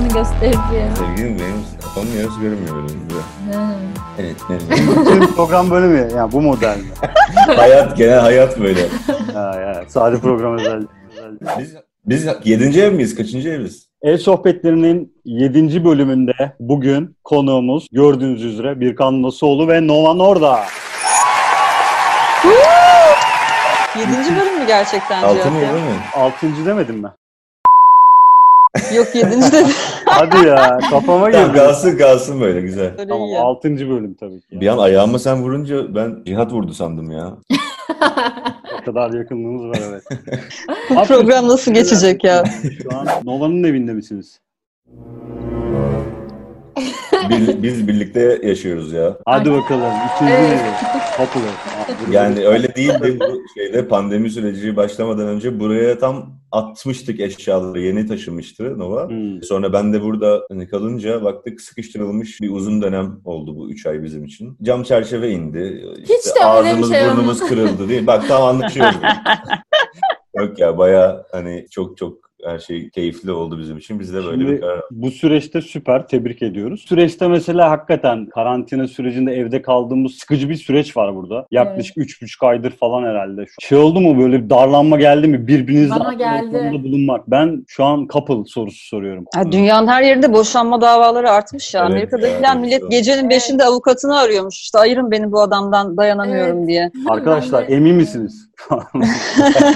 kafanı göstereceğim. Sevgilim benim kafamın yarısı görünmüyor benim. Evet. evet. Bütün program böyle mi? Yani bu model mi? hayat genel hayat böyle. Ha, ya, sade program özel. Biz biz yedinci ev miyiz? Kaçıncı eviz? El sohbetlerinin 7. bölümünde bugün konuğumuz gördüğünüz üzere Birkan Nasuoğlu ve Nova Norda. Yedinci bölüm mü gerçekten Altı Cihat mı ya? yedi mi? 6. demedim mi? Yok yedinci dedi. Hadi ya kafama Tamam girdi. kalsın kalsın böyle güzel. Öyle Tamam iyi. 6. bölüm tabii ki. Bir an ayağıma sen vurunca ben Cihat vurdu sandım ya. O kadar yakınlığımız var evet. Bu program nasıl geçecek ya? Şu an Nova'nın evinde misiniz? Bir- biz birlikte yaşıyoruz ya. Hadi bakalım. İkinci Evet. Popular. Yani öyle değildi bu şeyde pandemi süreci başlamadan önce buraya tam atmıştık eşyaları yeni taşımıştı Nova. Hmm. Sonra ben de burada hani kalınca baktık sıkıştırılmış bir uzun dönem oldu bu 3 ay bizim için. Cam çerçeve indi. İşte Hiç de öyle bir ağzımız şey burnumuz kırıldı değil mi? Bak tam anlaşıyoruz. Yok ya baya hani çok çok her şey keyifli oldu bizim için. Biz de böyle Şimdi bir karar bu süreçte süper tebrik ediyoruz. Süreçte mesela hakikaten karantina sürecinde evde kaldığımız sıkıcı bir süreç var burada. Yaklaşık üç buçuk aydır falan herhalde. Şey oldu mu böyle bir darlanma geldi mi? Birbirinizle Bana geldi. bulunmak. Ben şu an couple sorusu soruyorum. Ya dünyanın her yerinde boşanma davaları artmış ya. Evet Amerika'da ya, filan evet. millet gecenin beşinde avukatını arıyormuş. İşte ayırın beni bu adamdan dayanamıyorum Evet. diye. Arkadaşlar emin misiniz?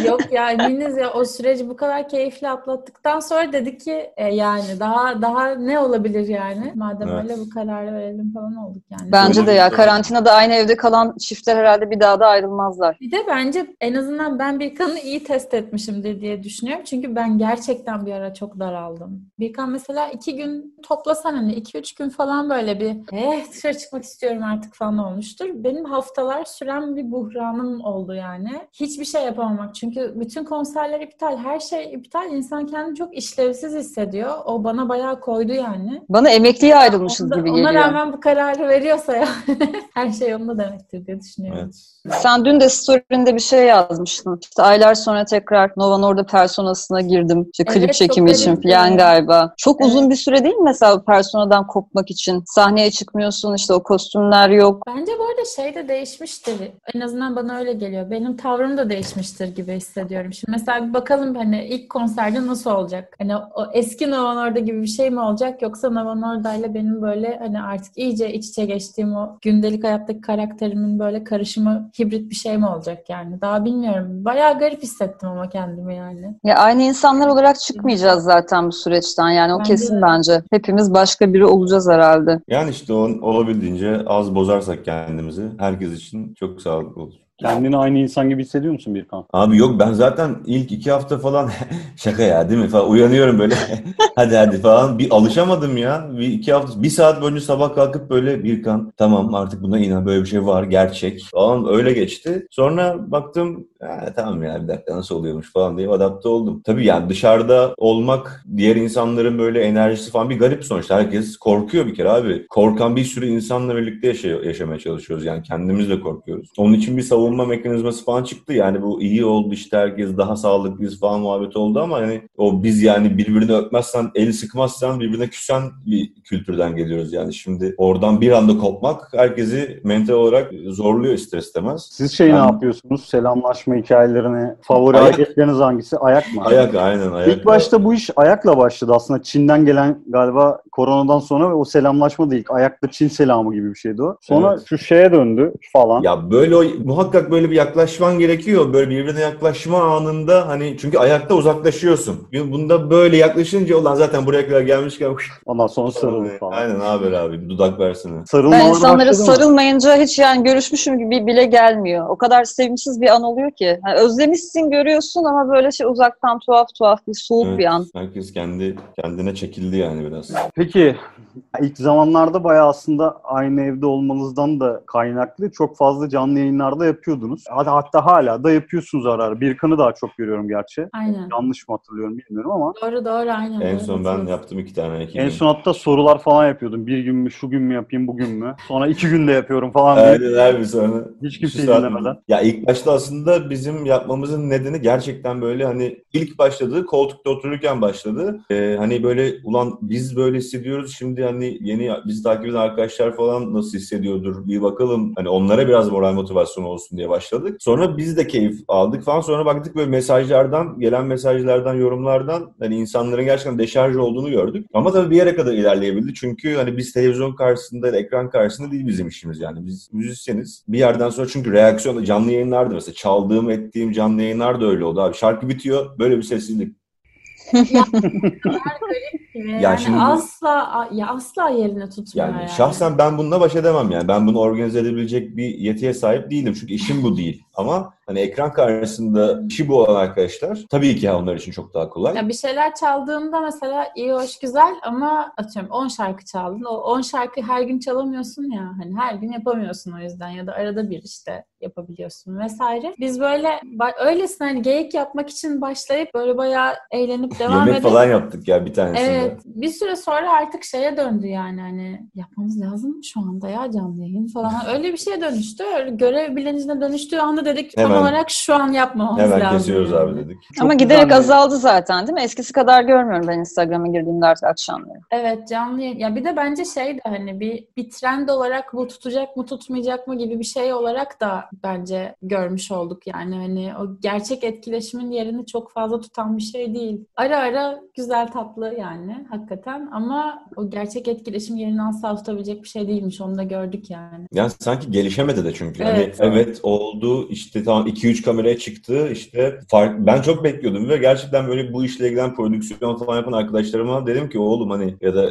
Yok ya eminiz ya o süreci bu kadar keyifli atlattıktan sonra dedik ki e, yani daha daha ne olabilir yani? Madem Evet. öyle bu kararı verelim falan olduk yani. Bence de ya karantinada aynı evde kalan çiftler herhalde bir daha da ayrılmazlar. Bir de bence en azından ben Birkan'ı iyi test etmişimdir diye düşünüyorum. Çünkü ben gerçekten bir ara çok daraldım. Birkan mesela iki gün toplasan hani iki üç gün falan böyle bir eh dışarı çıkmak istiyorum artık falan olmuştur. Benim haftalar süren bir buhranım oldu yani. Hiçbir şey yapamamak. Çünkü bütün konserler iptal, her şey iptal. İnsan kendini çok işlevsiz hissediyor. O bana bayağı koydu yani. Bana emekliye ayrılmışız Onda- gibi ona geliyor. rağmen bu kararı veriyorsa ya her şey yolunda demektir diye düşünüyorum. Evet. Sen dün de story'inde bir şey yazmıştın. İşte aylar sonra tekrar Nova Norda personasına girdim. İşte klip Evet, çekimi için falan galiba. Çok Evet. uzun bir süre değil mi mesela personadan kopmak için? Sahneye çıkmıyorsun işte o kostümler yok. Bence bu arada şey de değişmiştir. En azından bana öyle geliyor. Benim tavrım da değişmiştir gibi hissediyorum. Şimdi mesela bir bakalım hani ilk konserde nasıl olacak? Hani o eski Nova Norda gibi bir şey mi olacak? Yoksa Nova Norda ile benim böyle hani artık iyice iç içe geçtiğim o gündelik hayattaki karakterimin böyle karışımı hibrit bir şey mi olacak yani? Daha bilmiyorum. Bayağı garip hissettim ama kendimi yani. Ya aynı insanlar olarak çıkmayacağız zaten bu süreçten yani o Bence kesin de. bence. Hepimiz başka biri olacağız herhalde. Yani işte on, olabildiğince az bozarsak kendimizi herkes için çok sağlıklı olur. Kendini aynı insan gibi hissediyor musun Birkan? Abi yok ben zaten ilk iki hafta falan şaka ya değil mi? Falan uyanıyorum böyle. Hadi hadi falan. Bir alışamadım ya. Bir iki hafta bir saat boyunca sabah kalkıp böyle bir kan tamam artık buna inan böyle bir şey var gerçek falan öyle geçti. Sonra baktım ha, tamam ya bir dakika nasıl oluyormuş falan diye adapte oldum. Tabii yani dışarıda olmak diğer insanların böyle enerjisi falan bir garip sonuçta herkes korkuyor bir kere abi. Korkan bir sürü insanla birlikte yaşay- yaşamaya çalışıyoruz yani kendimiz de korkuyoruz. Onun için bir savunma mekanizması falan çıktı. Yani bu iyi oldu işte herkes daha sağlıklıyız falan muhabbet oldu ama hani o biz yani birbirini öpmezsen, eli sıkmazsan birbirine küsen bir kültürden geliyoruz yani. Şimdi oradan bir anda kopmak herkesi mental olarak zorluyor ister istemez. Siz şey Ben- ne yapıyorsunuz? Selamlaşma hikayelerini, favori Ayak. hareketleriniz hangisi? Ayak mı? Ayak aynen ayak. İlk başta bu iş ayakla başladı aslında. Çin'den gelen galiba koronadan sonra ve o selamlaşma da ilk ayakta Çin selamı gibi bir şeydi o. Sonra Evet. şu şeye döndü falan. Ya böyle muhakkak böyle bir yaklaşman gerekiyor. Böyle birbirine yaklaşma anında hani çünkü ayakta uzaklaşıyorsun. Bunda böyle yaklaşınca olan zaten buraya kadar gelmişken Ondan sonra sarıldı falan. Aynen haber abi bir dudak versene. Sarılma Ben insanlara sarılmayınca hiç yani görüşmüşüm gibi bile gelmiyor. O kadar sevimsiz bir an oluyor ki. Yani özlemişsin görüyorsun ama böyle şey uzaktan tuhaf tuhaf bir soğuk Evet, bir an. Herkes kendi kendine çekildi yani biraz. Peki ilk zamanlarda bayağı aslında aynı evde olmanızdan da kaynaklı çok fazla canlı yayınlarda yapıyordunuz. Hadi hatta hala da yapıyorsunuz ara ara. Birkan'ı daha çok görüyorum gerçi. Aynen. Yanlış mı hatırlıyorum bilmiyorum ama. Doğru doğru aynen. En son ben yaptım iki tane. Iki En gün. son hatta sorular falan yapıyordum. Bir gün mü, şu gün mü yapayım, bugün mü? Sonra iki günde yapıyorum falan. Aynen abi sonra. Hiç saat- dinlemeden. Ya ilk başta aslında bizim yapmamızın nedeni gerçekten böyle hani ilk başladığı koltukta otururken başladı. Ee, hani böyle ulan biz böyle hissediyoruz şimdi hani yeni bizi takip eden arkadaşlar falan nasıl hissediyordur bir bakalım. Hani onlara biraz moral motivasyon olsun diye başladık. Sonra biz de keyif aldık falan. Sonra baktık böyle mesajlardan, gelen mesajlardan, yorumlardan hani insanların gerçekten deşarj olduğunu gördük. Ama tabii bir yere kadar ilerleyebildi. Çünkü hani biz televizyon karşısında, ekran karşısında değil bizim işimiz yani. Biz müzisyeniz. Bir yerden sonra çünkü reaksiyon, canlı yayınlardı mesela. Çaldığım, ettiğim canlı yayınlar da öyle oldu abi. Şarkı bitiyor, böyle bir sessizlik. Yani, Ya şimdi- asla ya asla yerini tutmuyor Yani yani. şahsen ben bununla baş edemem yani. Ben bunu organize edebilecek bir yetiye sahip değilim. Çünkü işim bu değil. Ama hani ekran karşısında işi bu olan arkadaşlar tabii ki onlar için çok daha kolay. Ya bir şeyler çaldığında mesela iyi hoş güzel ama atıyorum 10 şarkı çaldın. O 10 şarkı her gün çalamıyorsun ya. Hani her gün yapamıyorsun o yüzden ya da arada bir işte yapabiliyorsun vesaire. Biz böyle öylesine hani geyik yapmak için başlayıp böyle bayağı eğlenip devam Yemek edip falan yaptık ya bir tanesinde. Evet. Bir süre sonra artık şeye döndü yani hani yapmamız lazım mı şu anda ya canlı yayın falan. Öyle bir şeye dönüştü. Öyle görev bilincine dönüştüğü anda dedik tam Hemen- olarak şu an yapmamız Hemen lazım. kesiyoruz yani. abi dedik. Çok Ama güzel giderek bir- azaldı zaten değil mi? Eskisi kadar görmüyorum ben Instagram'a girdiğimde artık akşamları. Evet canlı yayın. Ya bir de bence şey de hani bir bir trend olarak bu tutacak mı tutmayacak mı gibi bir şey olarak da bence görmüş olduk yani hani o gerçek etkileşimin yerini çok fazla tutan bir şey değil. Ara ara güzel tatlı yani hakikaten ama o gerçek etkileşim yerini asla tutabilecek bir şey değilmiş onu da gördük yani. Yani sanki gelişemedi de çünkü. Evet. Hani evet oldu işte tamam 2-3 kameraya çıktı işte fark ben çok bekliyordum ve gerçekten böyle bu işle ilgilenen prodüksiyon falan yapan arkadaşlarıma dedim ki oğlum hani ya da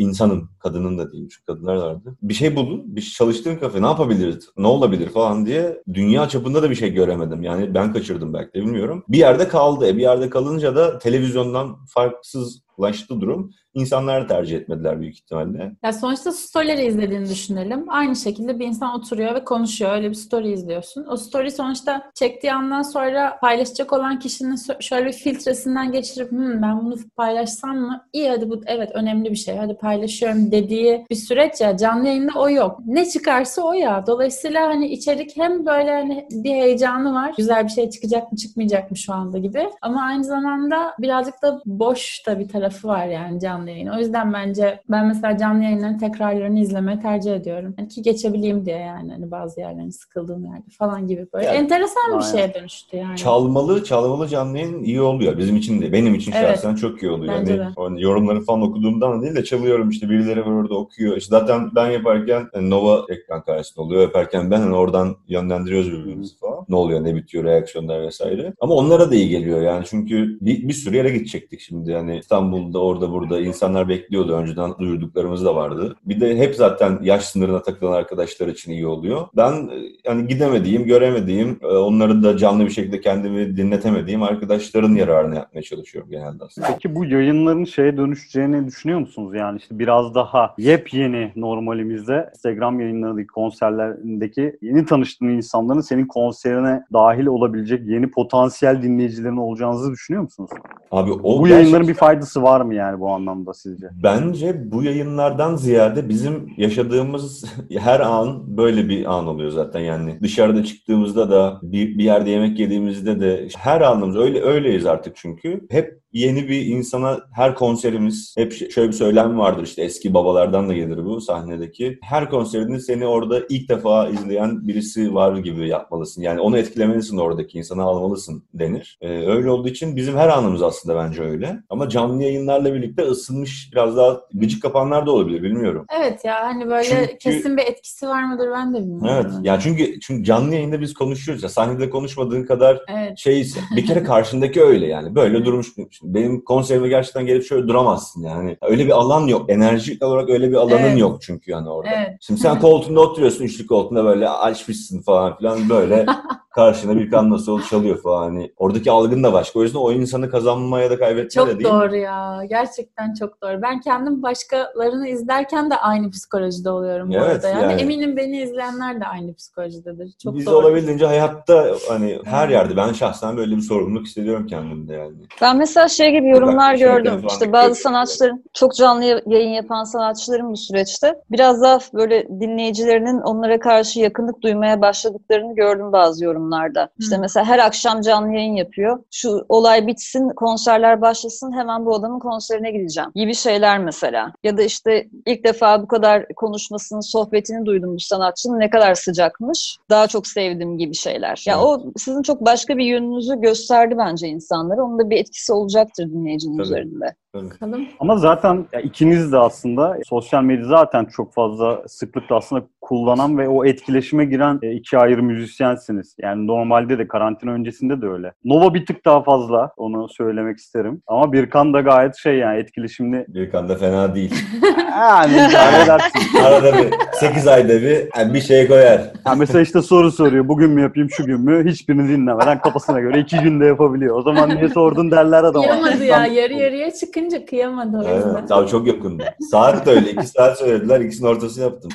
insanın, kadının da değil çünkü kadınlar vardı. Bir şey bulun, bir çalıştığın kafe ne yapabiliriz, ne olabilir falan diye dünya çapında da bir şey göremedim. Yani ben kaçırdım belki de bilmiyorum. Bir yerde kaldı. E bir yerde kalınca da televizyondan farksızlaştı durum. İnsanlar tercih etmediler büyük ihtimalle. Ya sonuçta storyleri izlediğini düşünelim. Aynı şekilde bir insan oturuyor ve konuşuyor. Öyle bir story izliyorsun. O story sonuçta çektiği andan sonra paylaşacak olan kişinin şöyle bir filtresinden geçirip "Hmm, ben bunu paylaşsam mı? İyi hadi bu evet önemli bir şey. Hadi paylaşıyorum dediği bir süreç ya. Canlı yayında o yok. Ne çıkarsa o ya. Dolayısıyla hani içerik hem böyle hani bir heyecanı var. Güzel bir şey çıkacak mı çıkmayacak mı şu anda gibi. Ama aynı zamanda birazcık da boş da bir tarafı var yani canlı yayın. O yüzden bence ben mesela canlı yayınların tekrarlarını izlemeyi tercih ediyorum. Hani ki geçebileyim diye yani hani bazı yerlerini sıkıldığım yerde falan gibi böyle. Yani- Enteresan bir Aynen. şeye dönüştü yani. Çalmalı, çalmalı canlı yayın iyi oluyor. Bizim için de, benim için Evet. şahsen çok iyi oluyor. Bence de. hani yorumları falan okuduğumdan değil de çalıyorum işte birileri var orada okuyor. İşte zaten ben yaparken hani Nova ekran karşısında oluyor. Yaparken ben hani oradan yönlendiriyoruz birbirimizi falan. Ne oluyor, ne bitiyor, reaksiyonlar vesaire. Ama onlara da iyi geliyor yani çünkü bir, bir sürü yere gidecektik şimdi. Yani İstanbul'da, orada, burada insanlar bekliyordu. Önceden duyurduklarımız da vardı. Bir de hep zaten yaş sınırına takılan arkadaşlar için iyi oluyor. Ben e, yani gidemediğim, göremediğim, e, onları da canlı bir şekilde kendimi dinletemediğim arkadaşların yararını yapmaya çalışıyorum genelde aslında. Peki bu yayınların şeye dönüşeceğini düşünüyor musunuz? Yani işte biraz daha yepyeni normalimizde Instagram yayınlarındaki konserlerindeki yeni tanıştığın insanların senin konserine dahil olabilecek yeni potansiyel dinleyicilerin olacağınızı düşünüyor musunuz? Abi o bu yayınların bir faydası var mı yani bu anlamda sizce? Bence bu yayınlardan ziyade bizim yaşadığımız her an böyle bir an oluyor zaten yani. Dışarıda çıktığımızda da bir, bir yerde yemek yediğimizde de her anımız öyle öyleyiz artık çünkü. Hep yeni bir insana her konserimiz hep şöyle bir söylem vardır işte eski babalardan da gelir bu sahnedeki. Her konserinde seni orada ilk defa izleyen birisi var gibi yapmalısın. Yani onu etkilemelisin oradaki insana almalısın denir. Ee, öyle olduğu için bizim her anımız aslında bence öyle. Ama canlı yayınlarla birlikte ısınmış biraz daha gıcık kapanlar da olabilir bilmiyorum. Evet ya hani böyle Çünkü- kesin bir etkisi var mıdır ben de bilmiyorum. Evet. Ya çünkü çünkü canlı yayında biz konuşuyoruz ya sahnede konuşmadığın kadar Evet. şeyse bir kere karşındaki öyle yani. Böyle durmuş. Şimdi benim konserime gerçekten gelip şöyle duramazsın yani. Öyle bir alan yok. Enerji olarak öyle bir alanın Evet. yok çünkü yani orada. Evet. Şimdi sen koltuğunda oturuyorsun üçlü koltuğunda böyle açmışsın falan filan böyle karşına bir kan nasıl çalıyor falan. Hani oradaki algın da başka. O yüzden o insanı kazanma kazanma ya da kaybetme Çok de değil. doğru ya. Gerçekten çok doğru. Ben kendim başkalarını izlerken de aynı psikolojide oluyorum Evet, arada. Yani. yani. eminim beni izleyenler de aynı psikolojidedir. Çok Biz doğru. olabildiğince hayatta hani her yerde ben şahsen böyle bir sorumluluk hissediyorum kendimde yani. Ben mesela şey gibi yorumlar gördüm. İşte bazı sanatçıların, çok canlı ya- yayın yapan sanatçıların bu süreçte biraz daha böyle dinleyicilerinin onlara karşı yakınlık duymaya başladıklarını gördüm bazı yorumlarda. İşte Hı. mesela her akşam canlı yayın yapıyor. Şu olay bitsin, konserler başlasın, hemen bu adamın konserine gideceğim gibi şeyler mesela. Ya da işte ilk defa bu kadar konuşmasını, sohbetini duydum bu sanatçının ne kadar sıcakmış. Daha çok sevdim gibi şeyler. Ya Evet. o sizin çok başka bir yönünüzü gösterdi bence insanlara. Onun da bir etkisi olacaktır dinleyicinin Tabii. üzerinde. Bakalım. Ama zaten ya ikiniz de aslında sosyal medya zaten çok fazla sıklıkla aslında kullanan ve o etkileşime giren e, iki ayrı müzisyensiniz. Yani normalde de karantina öncesinde de öyle. Nova bir tık daha fazla onu söylemek isterim. Ama Birkan da gayet şey yani etkileşimli. Birkan da fena değil. Yani edersin. Arada bir 8 ayda bir yani bir şey koyar. Yani mesela işte soru soruyor. Bugün mü yapayım şu gün mü? Hiçbirini dinlemeden kafasına göre iki günde yapabiliyor. O zaman niye sordun derler adama. Kıyamadı ya. Yarı yarıya çıkınca kıyamadı o yüzden. Evet, abi çok yakındı. Saat de öyle. 2 saat söylediler. ikisinin ortası yaptım.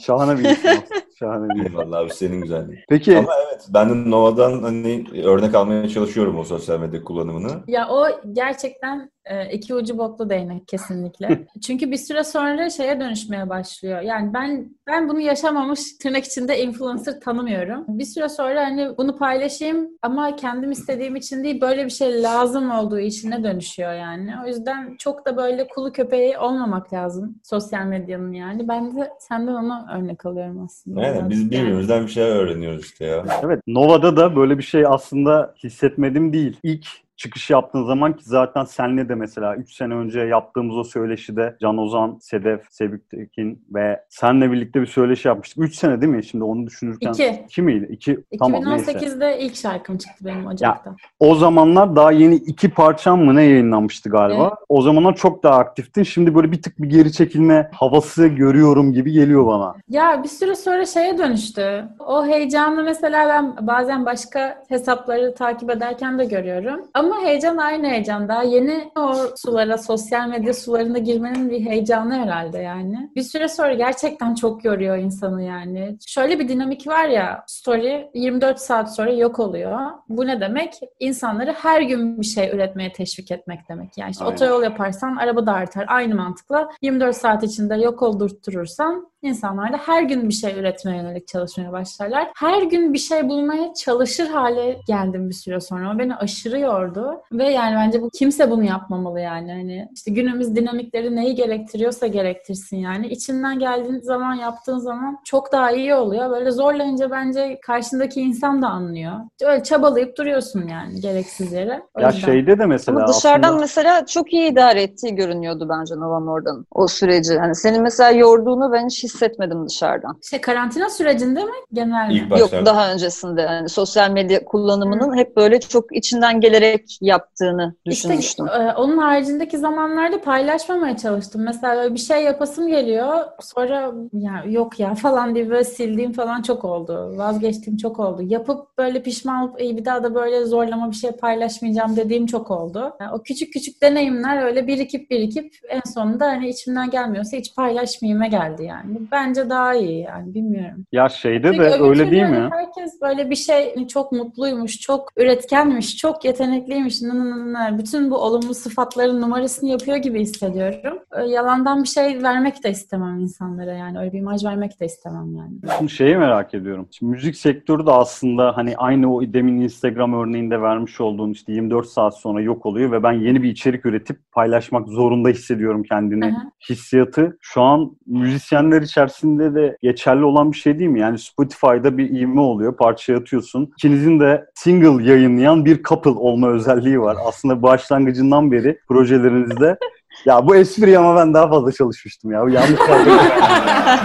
Şahane bir insan. Şahane bir insan. Vallahi abi senin güzelliğin. Peki Ama evet ben de Nova'dan hani örnek almaya çalışıyorum o sosyal medya kullanımını. Ya o gerçekten iki ucu boklu değnek kesinlikle. Çünkü bir süre sonra şeye dönüşmeye başlıyor. Yani ben ben bunu yaşamamış tırnak içinde influencer tanımıyorum. Bir süre sonra hani bunu paylaşayım ama kendim istediğim için değil böyle bir şey lazım olduğu içine dönüşüyor yani. O yüzden çok da böyle kulu köpeği olmamak lazım sosyal medyanın yani. Ben de senden onu örnek alıyorum aslında. Aynen biz birazcık yani. birbirimizden bir şeyler öğreniyoruz işte ya. Evet, Nova'da da böyle bir şey aslında hissetmedim değil. İlk çıkış yaptığın zaman ki zaten senle de mesela 3 sene önce yaptığımız o söyleşide Can Ozan, Sedef, Sebüktekin ve senle birlikte bir söyleşi yapmıştık. 3 sene değil mi? Şimdi onu düşünürken. İki. 2 miydi? 2. Tamam neyse. 2018'de ilk şarkım çıktı benim Ocak'ta. O zamanlar daha yeni iki parçam mı ne yayınlanmıştı galiba. Evet. O zamanlar çok daha aktiftin. Şimdi böyle bir tık bir geri çekilme havası görüyorum gibi geliyor bana. Ya bir süre sonra şeye dönüştü. O heyecanı mesela ben bazen başka hesapları takip ederken de görüyorum. Ama heyecan aynı heyecan. Daha yeni o sulara, sosyal medya sularına girmenin bir heyecanı herhalde yani. Bir süre sonra gerçekten çok yoruyor insanı yani. Şöyle bir dinamik var ya, story 24 saat sonra yok oluyor. Bu ne demek? İnsanları her gün bir şey üretmeye teşvik etmek demek. Yani işte Aynen. otoyol yaparsan araba da artar. Aynı mantıkla 24 saat içinde yok oldurturursan insanlar da her gün bir şey üretmeye yönelik çalışmaya başlarlar. Her gün bir şey bulmaya çalışır hale geldim bir süre sonra. O beni aşırı yordu. Ve yani bence bu kimse bunu yapmamalı yani. Hani işte günümüz dinamikleri neyi gerektiriyorsa gerektirsin yani. İçinden geldiğin zaman yaptığın zaman çok daha iyi oluyor. Böyle zorlayınca bence karşındaki insan da anlıyor. Öyle çabalayıp duruyorsun yani gereksiz yere. O Ya yüzden. şeyde de mesela Ama dışarıdan aslında... mesela çok iyi idare ettiği görünüyordu bence Nova Norda'nın o süreci. Hani senin mesela yorduğunu ben hiç hissetmedim dışarıdan. Şey karantina sürecinde mi? Genel mi? İlk başlarda. Yok daha öncesinde hani sosyal medya kullanımının hep böyle çok içinden gelerek yaptığını düşünmüştüm. İşte e, onun haricindeki zamanlarda paylaşmamaya çalıştım. Mesela böyle bir şey yapasım geliyor. Sonra ya yok ya falan diye böyle sildiğim falan çok oldu. Vazgeçtiğim çok oldu. Yapıp böyle pişman olup "İyi, bir daha da böyle zorlama bir şey paylaşmayacağım dediğim çok oldu. Yani o küçük küçük deneyimler öyle birikip birikip en sonunda hani içimden gelmiyorsa hiç paylaşmayayım'a geldi yani. Bence daha iyi yani bilmiyorum. Ya şeyde Çünkü de öyle değil hani mi? Herkes böyle bir şey çok mutluymuş, çok üretkenmiş, çok yetenekliymiş. nı nı nı nı. Bütün bu olumlu sıfatların numarasını yapıyor gibi hissediyorum. Yalandan bir şey vermek de istemem insanlara yani. Öyle bir imaj vermek de istemem yani. Şimdi şeyi merak ediyorum. Şimdi müzik sektörü de aslında hani aynı o demin Instagram örneğinde vermiş olduğun işte 24 saat sonra yok oluyor ve ben yeni bir içerik üretip paylaşmak zorunda hissediyorum kendini. Aha. Hissiyatı şu an müzisyenler içerisinde de geçerli olan bir şey değil mi? Yani Spotify'da bir ivme oluyor, parçayı atıyorsun. İkinizin de single yayınlayan bir couple olma özelliği var. Aslında başlangıcından beri projelerinizde ya bu espri ama ben daha fazla çalışmıştım ya. Bu yanlış yerdeyim.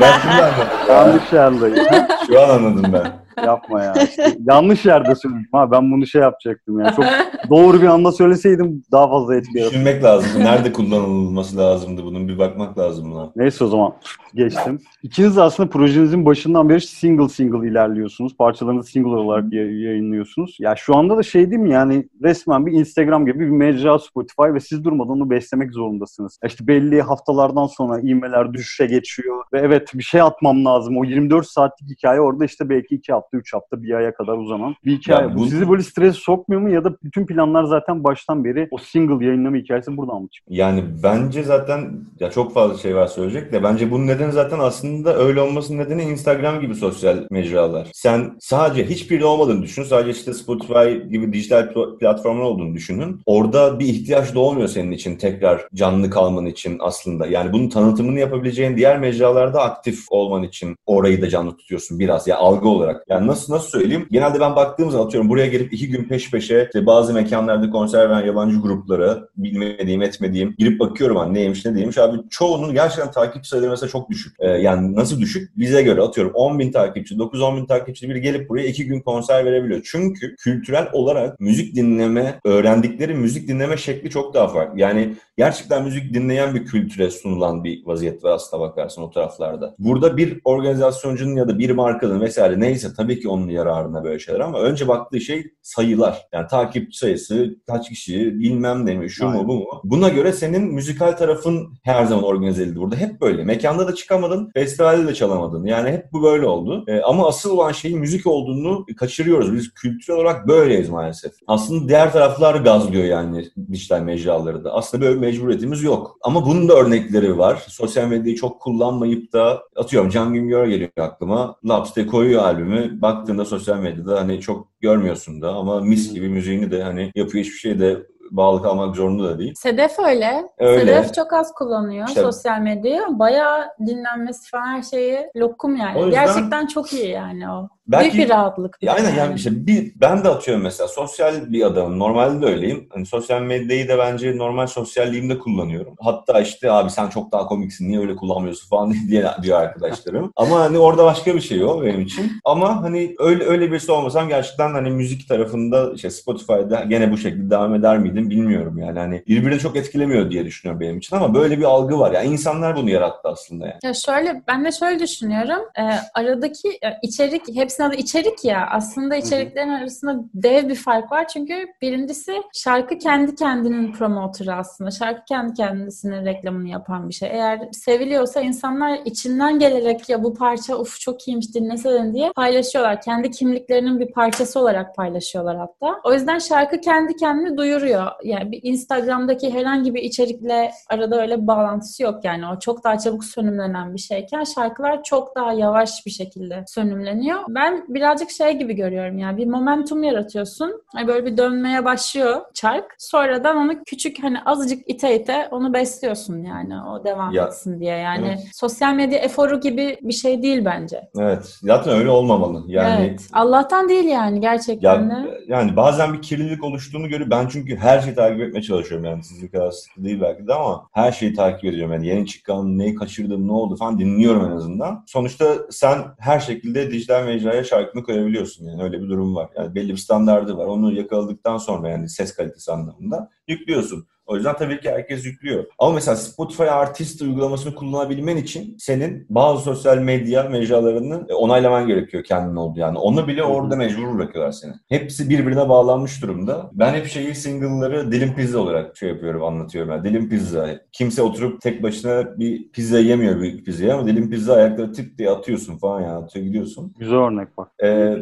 Ben şimdi anladım. yanlış yerdeyim. Şu an anladım ben. Yapma ya. İşte yanlış yerde söyledim. Ha ben bunu şey yapacaktım ya. Çok doğru bir anda söyleseydim daha fazla etki yaratırdı. Düşünmek lazım. Nerede kullanılması lazımdı bunun bir bakmak lazım buna. Neyse o zaman geçtim. İkiniz de aslında projenizin başından beri single single ilerliyorsunuz. Parçalarınızı single olarak ya- yayınlıyorsunuz. Ya şu anda da şey değil mi yani resmen bir Instagram gibi bir mecra Spotify ve siz durmadan onu beslemek zorundasınız. İşte belli haftalardan sonra e-mailler düşüşe geçiyor ve evet bir şey atmam lazım. O 24 saatlik hikaye orada işte belki 2 hafta, 3 hafta, bir aya kadar uzanan bir hikaye. Ya bu sizi böyle stres sokmuyor mu ya da bütün planlar zaten baştan beri o single yayınlama hikayesi buradan mı çıkıyor? Yani bence zaten ya çok fazla şey var söyleyecek de bence bunun nedeni zaten aslında öyle olmasının nedeni Instagram gibi sosyal mecralar. Sen sadece hiçbiri olmadığını düşün. Sadece işte Spotify gibi dijital pl- platformlar olduğunu düşünün. Orada bir ihtiyaç doğmuyor senin için tekrar canlı kalman için aslında. Yani bunun tanıtımını yapabileceğin diğer mecralarda aktif olman için orayı da canlı tutuyorsun biraz ya algı olarak. Yani nasıl nasıl söyleyeyim? Genelde ben baktığım zaman atıyorum buraya gelip iki gün peş peşe işte bazı mekanlarda konser veren yabancı gruplara bilmediğim etmediğim girip bakıyorum hani neymiş ne değilmiş. Abi çoğunun gerçekten takip sayıları mesela çok düşük. Ee, yani nasıl düşük? Bize göre atıyorum 10 bin takipçi, 9-10 bin takipçi biri gelip buraya iki gün konser verebiliyor. Çünkü kültürel olarak müzik dinleme, öğrendikleri müzik dinleme şekli çok daha farklı. Yani gerçekten müzik dinleyen bir kültüre sunulan bir vaziyet var aslına bakarsın o taraflarda. Burada bir organizasyoncunun ya da bir markanın vesaire neyse tabii ki onun yararına böyle şeyler ama önce baktığı şey sayılar. Yani takipçi sayısı, kaç kişi, bilmem ne mi, şu mu Aynen. bu mu? Buna göre senin müzikal tarafın her zaman organize edildi burada. Hep böyle. Mekanda da çıkamadın, festivalde de çalamadın. Yani hep bu böyle oldu. Ee, ama asıl olan şeyin müzik olduğunu kaçırıyoruz. Biz kültürel olarak böyleyiz maalesef. Aslında diğer taraflar gazlıyor yani dijital mecraları da. Aslında böyle mecburiyetimiz yok. Ama bunun da örnekleri var. Sosyal medyayı çok kullanmayıp da atıyorum Can Güngör geliyor aklıma. Laps'te koyuyor albümü. Baktığında sosyal medyada hani çok görmüyorsun da ama mis gibi müziğini de hani yapıyor hiçbir şey de bağlı kalmak zorunda da değil. Sedef öyle. Öyle. Sedef çok az kullanıyor İşte- sosyal medyayı. Bayağı dinlenmesi falan her şeyi lokum yani. O yüzden- Gerçekten çok iyi yani o. Belki- Büyük bir rahatlık. Ya aynen yani işte bir, ben de atıyorum mesela sosyal bir adamım. Normalde de öyleyim. Hani sosyal medyayı da bence normal sosyalliğimde kullanıyorum. Hatta işte abi sen çok daha komiksin niye öyle kullanmıyorsun falan diye diyor arkadaşlarım. Ama hani orada başka bir şey o benim için. Ama hani öyle öyle birisi olmasam gerçekten hani müzik tarafında işte Spotify'da gene bu şekilde devam eder miydim bilmiyorum yani. Hani birbirini çok etkilemiyor diye düşünüyorum benim için ama böyle bir algı var. Yani insanlar bunu yarattı aslında yani. Ya şöyle ben de şöyle düşünüyorum. Ee, aradaki içerik hepsinin adı içerik ya. Aslında içeriklerin arasında dev bir fark var. Çünkü birincisi şarkı kendi kendinin promoterı aslında. Şarkı kendi kendisinin reklamını yapan bir şey. Eğer seviliyorsa insanlar içinden gelerek ya bu parça uf çok iyiymiş dinlesene diye paylaşıyorlar. Kendi kimliklerinin bir parçası olarak paylaşıyorlar hatta. O yüzden şarkı kendi kendini duyuruyor. Yani bir Instagram'daki herhangi bir içerikle arada öyle bir bağlantısı yok yani. O çok daha çabuk sönümlenen bir şeyken şarkılar çok daha yavaş bir şekilde sönümleniyor. Ben birazcık şey gibi görüyorum yani bir momentum yaratıyorsun. Yani böyle bir dönmeye başlıyor çark. Sonradan onu küçük hani azıcık ite ite onu besliyorsun yani o devam Ya, etsin diye. Yani evet. sosyal medya eforu gibi bir şey değil bence. Evet. Zaten öyle olmamalı. Yani evet. Allah'tan değil yani gerçekten Ya, de. yani bazen bir kirlilik oluştuğunu görüp ben çünkü her şeyi takip etmeye çalışıyorum yani sizin kadar sıkı değil belki de ama her şeyi takip ediyorum yani yeni çıkan neyi kaçırdım ne oldu falan dinliyorum en azından. Sonuçta sen her şekilde dijital mecraya şarkını koyabiliyorsun yani öyle bir durum var. Yani belli bir standardı var onu yakaladıktan sonra yani ses kalitesi anlamında yüklüyorsun. O yüzden tabii ki herkes yüklüyor. Ama mesela Spotify Artist uygulamasını kullanabilmen için senin bazı sosyal medya mecralarını e, onaylaman gerekiyor kendin oldu yani. Onu bile orada mecbur bırakıyorlar seni. Hepsi birbirine bağlanmış durumda. Ben hep şeyi single'ları dilim pizza olarak şey yapıyorum, anlatıyorum. Yani dilim pizza. Kimse oturup tek başına bir pizza yemiyor büyük pizzayı ama dilim pizza ayakları tık diye atıyorsun falan yani atıyor gidiyorsun. Güzel örnek bak. Ee,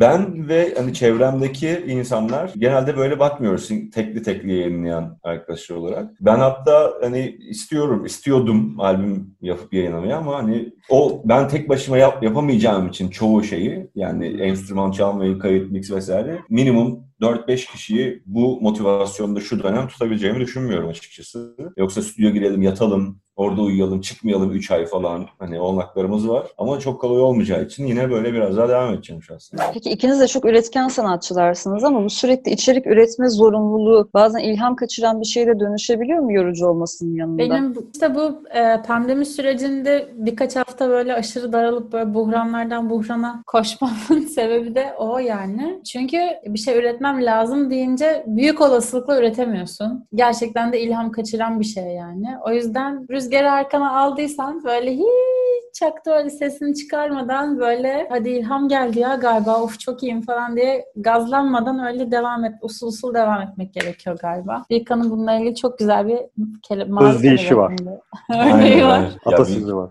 ben ve hani çevremdeki insanlar genelde böyle bakmıyoruz tekli tekli yayınlayan arkadaşlar olarak. Ben hatta hani istiyorum, istiyordum albüm yapıp yayınlamayı ama hani o ben tek başıma yap, yapamayacağım için çoğu şeyi yani enstrüman çalmayı, kayıt, mix vesaire minimum 4-5 kişiyi bu motivasyonda şu dönem tutabileceğimi düşünmüyorum açıkçası. Yoksa stüdyo girelim, yatalım, Orada uyuyalım, çıkmayalım 3 ay falan. Hani olanaklarımız var. Ama çok kolay olmayacağı için yine böyle biraz daha devam edeceğim şahsen. Peki ikiniz de çok üretken sanatçılarsınız ama bu sürekli içerik üretme zorunluluğu bazen ilham kaçıran bir şeyle dönüşebiliyor mu yorucu olmasının yanında? Benim işte bu e, pandemi sürecinde birkaç hafta böyle aşırı daralıp böyle buhranlardan buhrana koşmamın sebebi de o yani. Çünkü bir şey üretmem lazım deyince büyük olasılıkla üretemiyorsun. Gerçekten de ilham kaçıran bir şey yani. O yüzden rüzgar arkana aldıysan böyle hiç çaktı öyle sesini çıkarmadan böyle hadi ilham geldi ya galiba of çok iyiyim falan diye gazlanmadan öyle devam et usul usul devam etmek gerekiyor galiba. Birkan'ın bununla ilgili çok güzel bir kelime Öz deyişi var. Örneği var. Atasözü var.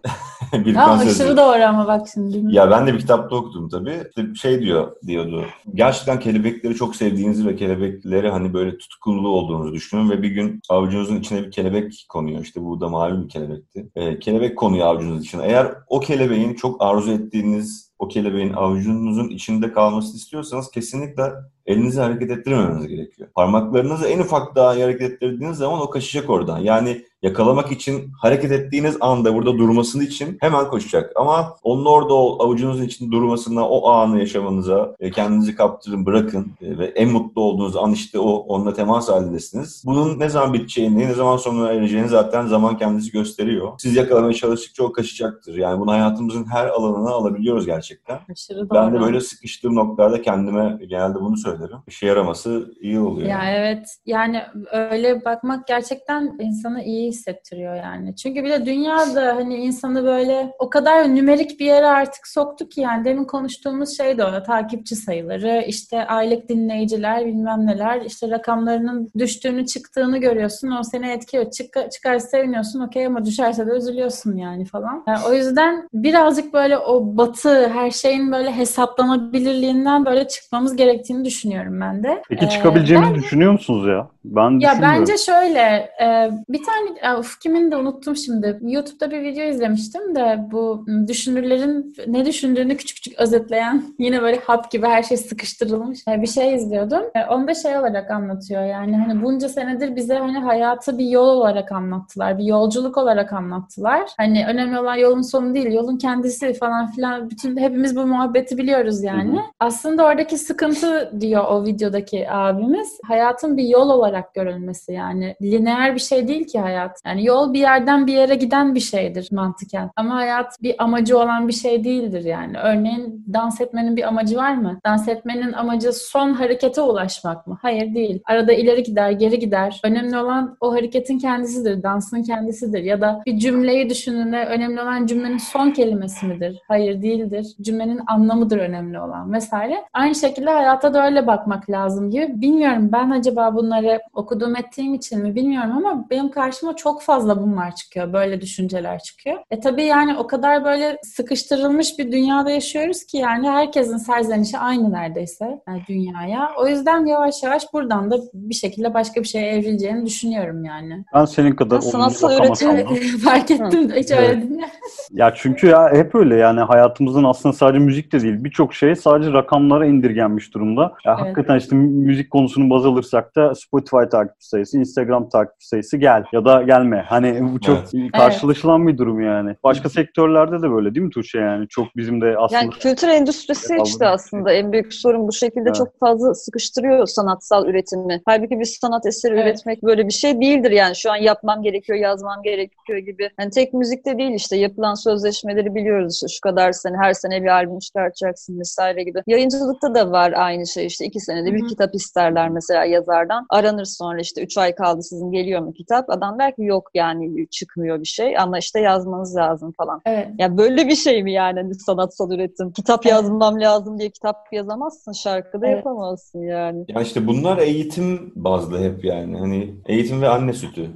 bir Ha, aşırı doğru ama bak şimdi. Ya ben de bir kitapta okudum tabii. İşte şey diyor diyordu. Gerçekten kelebekleri çok sevdiğinizi ve kelebekleri hani böyle tutkulu olduğunuzu düşünün ve bir gün avucunuzun içine bir kelebek konuyor. İşte bu da mavi bir kelebekti. Ee, kelebek konuyor avucunuz içine. Eğer o kelebeğin çok arzu ettiğiniz o kelebeğin avucunuzun içinde kalmasını istiyorsanız kesinlikle elinizi hareket ettirmemeniz gerekiyor. Parmaklarınızı en ufak daha hareket ettirdiğiniz zaman o kaçacak oradan. Yani yakalamak için hareket ettiğiniz anda burada durmasını için hemen koşacak. Ama onun orada o avucunuzun içinde durmasına, o anı yaşamanıza e, kendinizi kaptırın, bırakın e, ve en mutlu olduğunuz an işte o onunla temas halindesiniz. Bunun ne zaman biteceğini, ne zaman sonuna ereceğini zaten zaman kendisi gösteriyor. Siz yakalamaya çalıştıkça o kaçacaktır. Yani bunu hayatımızın her alanına alabiliyoruz gerçekten. Aşırı Ben de böyle sıkıştığım noktalarda kendime genelde bunu söylerim. İşe yaraması iyi oluyor. Ya evet. Yani öyle bakmak gerçekten insanı iyi hissettiriyor yani. Çünkü bir de dünyada hani insanı böyle o kadar nümerik bir yere artık soktuk ki yani demin konuştuğumuz şey de o takipçi sayıları işte aylık dinleyiciler bilmem neler işte rakamlarının düştüğünü çıktığını görüyorsun o seni etkiliyor. Çık, çıkarsa seviniyorsun okey ama düşerse de üzülüyorsun yani falan. Yani o yüzden birazcık böyle o batı her şeyin böyle hesaplanabilirliğinden böyle çıkmamız gerektiğini düşünüyorum ben de. Peki çıkabileceğimizi ee, düşünüyor musunuz ya? Ben ya bence şöyle e, bir tane of kimin de unuttum şimdi. YouTube'da bir video izlemiştim de bu düşünürlerin ne düşündüğünü küçük küçük özetleyen yine böyle hap gibi her şey sıkıştırılmış e, bir şey izliyordum. E, onu da şey olarak anlatıyor yani hani bunca senedir bize hani hayatı bir yol olarak anlattılar. Bir yolculuk olarak anlattılar. Hani önemli olan yolun sonu değil, yolun kendisi falan filan. Bütün hepimiz bu muhabbeti biliyoruz yani. Hı hı. Aslında oradaki sıkıntı diyor o videodaki abimiz. Hayatın bir yol olarak görülmesi yani. Lineer bir şey değil ki hayat. Yani yol bir yerden bir yere giden bir şeydir mantıken. Ama hayat bir amacı olan bir şey değildir yani. Örneğin dans etmenin bir amacı var mı? Dans etmenin amacı son harekete ulaşmak mı? Hayır değil. Arada ileri gider, geri gider. Önemli olan o hareketin kendisidir, dansın kendisidir. Ya da bir cümleyi düşündüğünde önemli olan cümlenin son kelimesi midir? Hayır değildir. Cümlenin anlamıdır önemli olan vesaire. Aynı şekilde hayata da öyle bakmak lazım gibi. Bilmiyorum ben acaba bunları okuduğum ettiğim için mi bilmiyorum ama benim karşıma çok fazla bunlar çıkıyor. Böyle düşünceler çıkıyor. E tabii yani o kadar böyle sıkıştırılmış bir dünyada yaşıyoruz ki yani herkesin serzenişi aynı neredeyse yani dünyaya. O yüzden yavaş yavaş buradan da bir şekilde başka bir şeye evrileceğini düşünüyorum yani. Ben senin kadar sanatsal üretim fark ettim hiç öyle evet. dinle. Ya çünkü ya hep öyle yani hayatımızın aslında sadece müzik de değil birçok şey sadece rakamlara indirgenmiş durumda. Ya evet. hakikaten işte müzik konusunu baz alırsak da Spotify takip sayısı, Instagram takip sayısı gel ya da gelme. Hani bu çok evet. karşılaşılan evet. bir durum yani. Başka sektörlerde de böyle değil mi Tuğçe yani? Çok bizim de aslında... Yani kültür endüstrisi işte aslında en büyük sorun bu şekilde evet. çok fazla sıkıştırıyor sanatsal üretimi. Halbuki bir sanat eseri evet. üretmek böyle bir şey değildir yani. Şu an yapmam gerekiyor, yazmam gerekiyor gibi. Yani tek müzikte değil işte yapılan sözleşmeleri biliyoruz işte şu kadar sene her sene bir albüm çıkartacaksın vesaire gibi. Yayıncılıkta da var aynı şey işte iki senede bir Hı-hı. kitap isterler mesela yazardan. Aranır sonra işte üç ay kaldı sizin geliyor mu kitap? Adam der yok yani çıkmıyor bir şey ama işte yazmanız lazım falan. Evet. Ya böyle bir şey mi yani hani sanatsal üretim? Kitap evet. yazmam lazım diye kitap yazamazsın, şarkıda evet. yapamazsın yani. Ya işte bunlar eğitim bazlı hep yani. Hani eğitim ve anne sütü.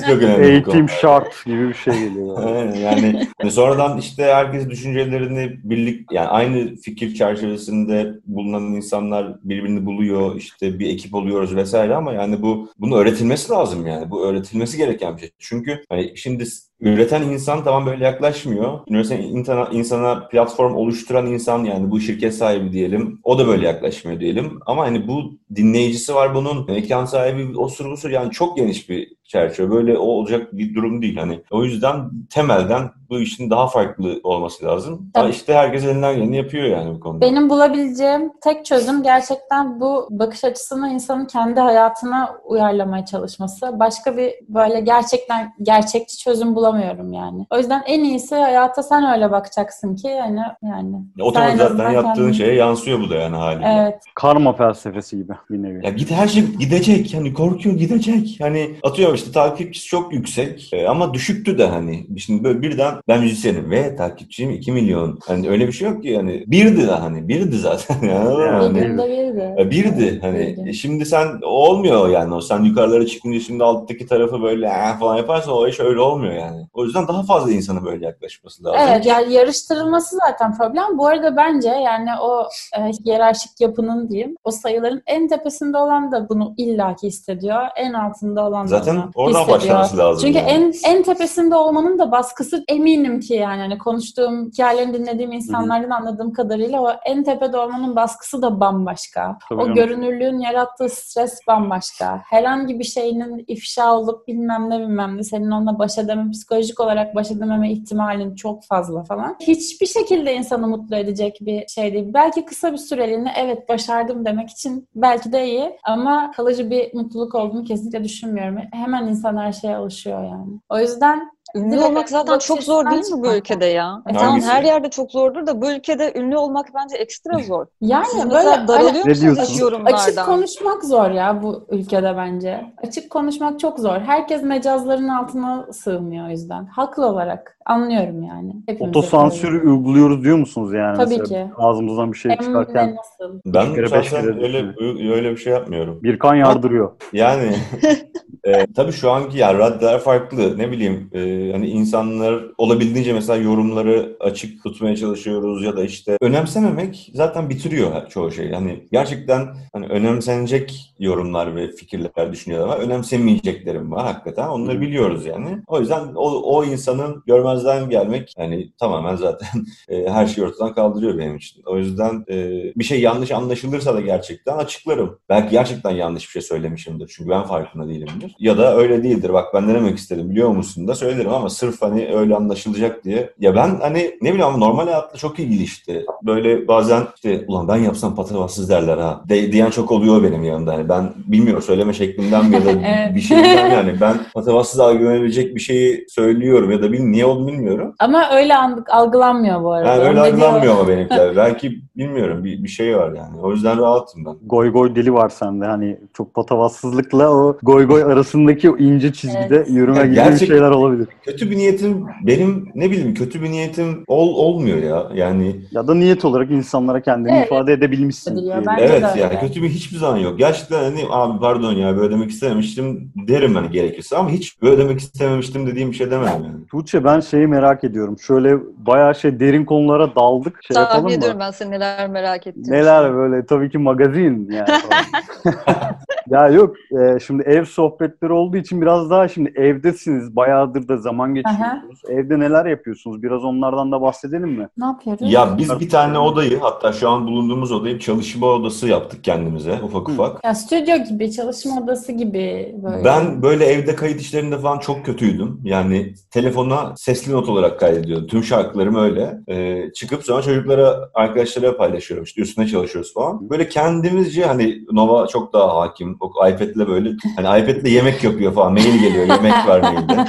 Çok önemli Eğitim şart gibi bir şey geliyor. yani hani sonradan işte herkes düşüncelerini birlik yani aynı fikir çerçevesinde bulunan insanlar birbirini buluyor işte bir ekip oluyoruz vesaire ama yani bu bunu öğretilmesi lazım yani. Bu öğretilmesi gereken bir şey. Çünkü hani şimdi üreten insan tamam böyle yaklaşmıyor. Üreten insana, insana platform oluşturan insan yani bu şirket sahibi diyelim. O da böyle yaklaşmıyor diyelim. Ama hani bu dinleyicisi var bunun. Mekan sahibi o sürü bu sürü yani çok geniş bir çerçeve. Böyle olacak bir durum değil. Hani o yüzden temelden bu işin daha farklı olması lazım. Ama işte herkes elinden geleni yapıyor yani bu konuda. Benim bulabileceğim tek çözüm gerçekten bu bakış açısını insanın kendi hayatına uyarlamaya çalışması. Başka bir böyle gerçekten gerçekçi çözüm bulamıyorum yani. O yüzden en iyisi hayata sen öyle bakacaksın ki yani yani. Otomatik sen en zaten yaptığın kendin- şeye yansıyor bu da yani haliyle. Evet. Karma felsefesi gibi bir nevi. Ya git her şey gidecek. Hani korkuyor gidecek. Hani atıyorum işte takipçisi çok yüksek e, ama düşüktü de hani. Şimdi böyle birden ben müzisyenim ve takipçim 2 milyon. Hani öyle bir şey yok ki yani. Birdi de hani. Birdi zaten. Yani? Yani Hani- birdi. Ya birdi hani Birdi. E şimdi sen olmuyor yani o sen yukarılara çıkınca şimdi alttaki tarafı böyle falan yaparsan o iş öyle olmuyor yani. O yüzden daha fazla insana böyle yaklaşması lazım. Evet yani yarıştırılması zaten problem. Bu arada bence yani o e, hiyerarşik yapının diyeyim o sayıların en tepesinde olan da bunu illaki hissediyor. En altında olan da Zaten oradan hissediyor. başlaması lazım. Çünkü yani. en en tepesinde olmanın da baskısı eminim ki yani hani konuştuğum hikayelerini dinlediğim insanlardan anladığım kadarıyla o en tepede olmanın baskısı da bambaşka. Tabii o canım. görünürlüğün yarattığı stres bambaşka. Herhangi bir şeyinin ifşa olup bilmem ne bilmem ne senin onunla baş edeme, psikolojik olarak baş edememe ihtimalin çok fazla falan. Hiçbir şekilde insanı mutlu edecek bir şey değil. Belki kısa bir süreliğine evet başardım demek için belki de iyi ama kalıcı bir mutluluk olduğunu kesinlikle düşünmüyorum. Hemen insan her şeye alışıyor yani. O yüzden Ünlü Direkt olmak zaten çok zor değil mi bu ülkede ya? E tamam her yerde çok zordur da bu ülkede ünlü olmak bence ekstra zor. yani Siz böyle daralıyor Ne musunuz yorumlardan? Açık konuşmak zor ya bu ülkede bence. Açık konuşmak çok zor. Herkes mecazların altına sığmıyor o yüzden. Haklı olarak. Anlıyorum yani. Hepimiz Otosansür yapıyoruz. uyguluyoruz diyor musunuz yani? Tabii Mesela ki. Ağzımızdan bir şey Hem çıkarken nasıl? Ben kere öyle, öyle bir şey yapmıyorum. Birkan yardırıyor. Yani e, tabii şu anki yani raddeler farklı. Ne bileyim e, hani insanlar olabildiğince mesela yorumları açık tutmaya çalışıyoruz ya da işte önemsememek zaten bitiriyor çoğu şey. Yani gerçekten hani önemsenecek yorumlar ve fikirler düşünüyorlar ama önemsemeyeceklerim var hakikaten. Onları biliyoruz yani. O yüzden o, o insanın görmezden gelmek yani tamamen zaten e, her şeyi ortadan kaldırıyor benim için. O yüzden e, bir şey yanlış anlaşılırsa da gerçekten açıklarım. Belki gerçekten yanlış bir şey söylemişimdir. Çünkü ben farkında değilimdir. Ya da öyle değildir. Bak ben ne demek istedim biliyor musun da söylerim ama sırf hani öyle anlaşılacak diye. Ya ben hani ne bileyim ama normal hayatla çok ilgili işte. Böyle bazen işte ulan ben yapsam patavatsız derler ha. De, diyen çok oluyor benim yanımda. Yani ben bilmiyorum söyleme şeklimden ya da Evet. bir şeyden yani ben patavatsız algılanabilecek bir şeyi söylüyorum ya da bil, niye olduğunu bilmiyorum. Ama öyle algılanmıyor bu arada. Yani öyle algılanmıyor ama benimkiler. Belki bilmiyorum bir, bir şey var yani. O yüzden rahatım ben. Goy goy dili var sende. Hani çok patavatsızlıkla o goy goy arasındaki o ince çizgide Evet. yürüme Ya gibi gerçek- şeyler olabilir. Kötü bir niyetim benim ne bileyim kötü bir niyetim ol, olmuyor ya. Yani Ya da niyet olarak insanlara kendini Evet. ifade edebilmişsin. Bence evet de öyle. yani kötü bir hiçbir zaman yok. Gerçekten hani abi pardon ya böyle demek istememiştim derim hani gerekirse ama hiç böyle demek istememiştim dediğim bir şey demem yani. Tuğçe ben şeyi merak ediyorum. Şöyle bayağı şey derin konulara daldık. Şey Tahmin yapalım ediyorum mı? ben senin neler merak ettiğini. Neler böyle tabii ki magazin yani. ya yok e, şimdi ev sohbetleri olduğu için biraz daha şimdi evdesiniz. Bayağıdır da zaman geçiriyorsunuz. Evde neler yapıyorsunuz? Biraz onlardan da bahsedelim mi? Ne yapıyoruz? Ya biz bir tane odayı hatta şu an bulunduğumuz odayı çalışma odası yaptık kendimize ufak Hı. ufak. Ya stüdyo gibi, çalışma odası gibi böyle. Ben böyle evde kayıt işlerinde falan çok kötüydüm. Yani telefona sesli not olarak kaydediyordum. Tüm şarkılarım öyle. Ee, çıkıp sonra çocuklara, arkadaşlara paylaşıyorum. İşte üstüne çalışıyoruz falan. Böyle kendimizce hani Nova çok daha hakim. O iPad'le böyle hani iPad'le yemek yapıyor falan. Mail geliyor. Yemek var mailde.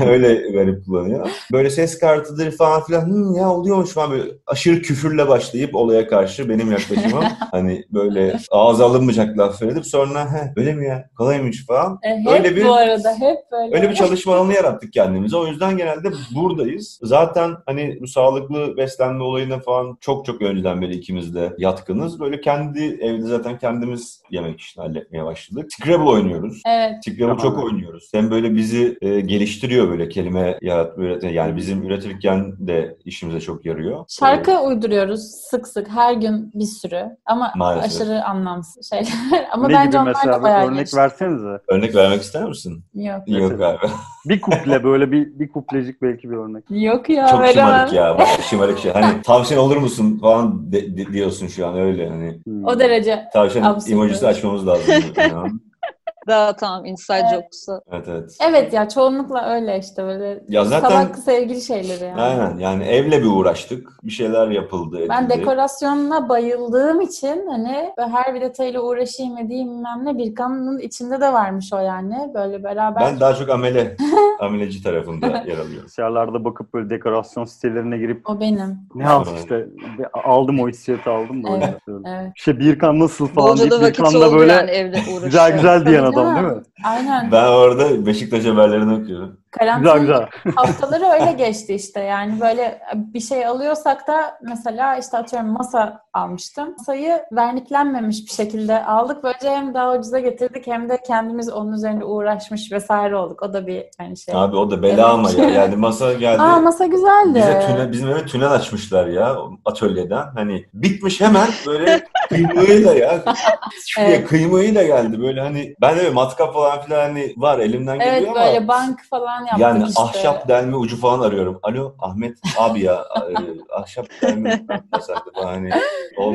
öyle garip kullanıyor. Böyle ses kartıdır falan filan. Hı, ya oluyormuş falan böyle aşırı küfürle başlayıp olaya karşı benim yaklaşımım hani böyle ağza alınmayacak laf söyledip sonra he öyle mi ya kolaymış falan. E, hep öyle bir- bu arada hep böyle. Öyle bir çalışma alanı yarattık kendimize. O yüzden genelde buradayız. Zaten hani bu sağlıklı beslenme olayına falan çok çok önceden beri ikimiz de yatkınız. Böyle kendi evde zaten kendimiz yemek işini halletmeye başladık. Scrabble oynuyoruz. Evet. Scrabble çok Tamam. oynuyoruz. Hem böyle bizi e, geliştiriyor böyle kelime yaratma üretme. Yani bizim üretirken de işimize çok yarıyor. Şarkı uyduruyoruz sık sık her gün bir sürü ama Maalesef. aşırı anlamsız şeyler. ama ne bence gibi onlar mesela bir bayağı örnek geçti. versenize. Ee, örnek vermek ister misin? Yok. Yok galiba. Bir kuple böyle bir bir kuplecik belki bir örnek. Yok ya çok veremem. şımarık ya. Bak, şımarık şey. Hani tavşan olur musun falan de- de- diyorsun şu an öyle hani. Hmm. O derece. Tavşan Absürt. emojisi açmamız lazım. Yani. Daha tamam inside Evet. jokes'u. evet evet. Evet ya çoğunlukla öyle işte böyle Ya zaten salak sevgili şeyleri yani. aynen yani evle bir uğraştık. Bir şeyler yapıldı. Ben edildi. dekorasyonuna bayıldığım için hani her bir detayla uğraşayım edeyim bilmem ne Birkan'ın içinde de varmış o yani. Böyle beraber. Ben daha çok amele, ameleci tarafında yer alıyorum. Bilgisayarlarda bakıp böyle dekorasyon sitelerine girip O benim. ne al işte bir aldım o hissiyatı aldım da öyle Evet. Evet. İşte Birkan nasıl falan Bolca deyip Birkan'la böyle yani güzel güzel diyen adam değil mi? Aynen. Ben orada Beşiktaş haberlerini okuyorum. Karantina Güzel güzel. haftaları öyle geçti işte yani böyle bir şey alıyorsak da mesela işte atıyorum masa almıştım. Masayı verniklenmemiş bir şekilde aldık. Böylece hem daha ucuza getirdik hem de kendimiz onun üzerinde uğraşmış vesaire olduk. O da bir hani şey. Abi o da bela Evet. ama ya. Yani masa geldi. Aa masa güzeldi. Bize tünel, bizim eve tünel açmışlar ya atölyeden. Hani bitmiş hemen böyle kıymığıyla ya. Şuraya Evet. kıymığıyla geldi. Böyle hani ben de matkap falan filan hani var elimden Evet geliyor ama böyle bank falan yaptık yani işte. ahşap delme ucu falan arıyorum. Alo Ahmet abi ya e, ahşap delme falan hani.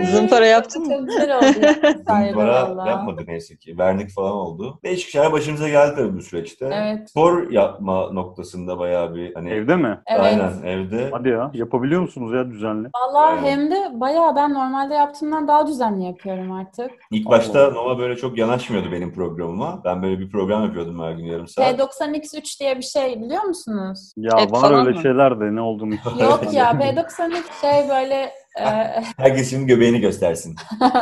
Zımpara yaptın mı? Çok güzel oldu. Zımpara yapmadı neyse ki. Vernik falan oldu. Değişik şeyler başımıza geldi tabii bu süreçte. Evet. Spor yapma noktasında bayağı bir hani Evde mi? Evet. aynen evde. Hadi ya yapabiliyor musunuz ya düzenli? Valla Evet. hem de bayağı ben normalde yaptığımdan daha düzenli yapıyorum artık. İlk başta Nova böyle çok yanaşmıyordu benim programıma. Ben böyle bir program yapıyordum her gün yarım saat. P90X3 diye bir şey biliyor musunuz? Ya Et var öyle mı? şeyler de ne olduğunu hiç Yok ya P90X şey böyle e, Herkes şimdi göbeğini göstersin.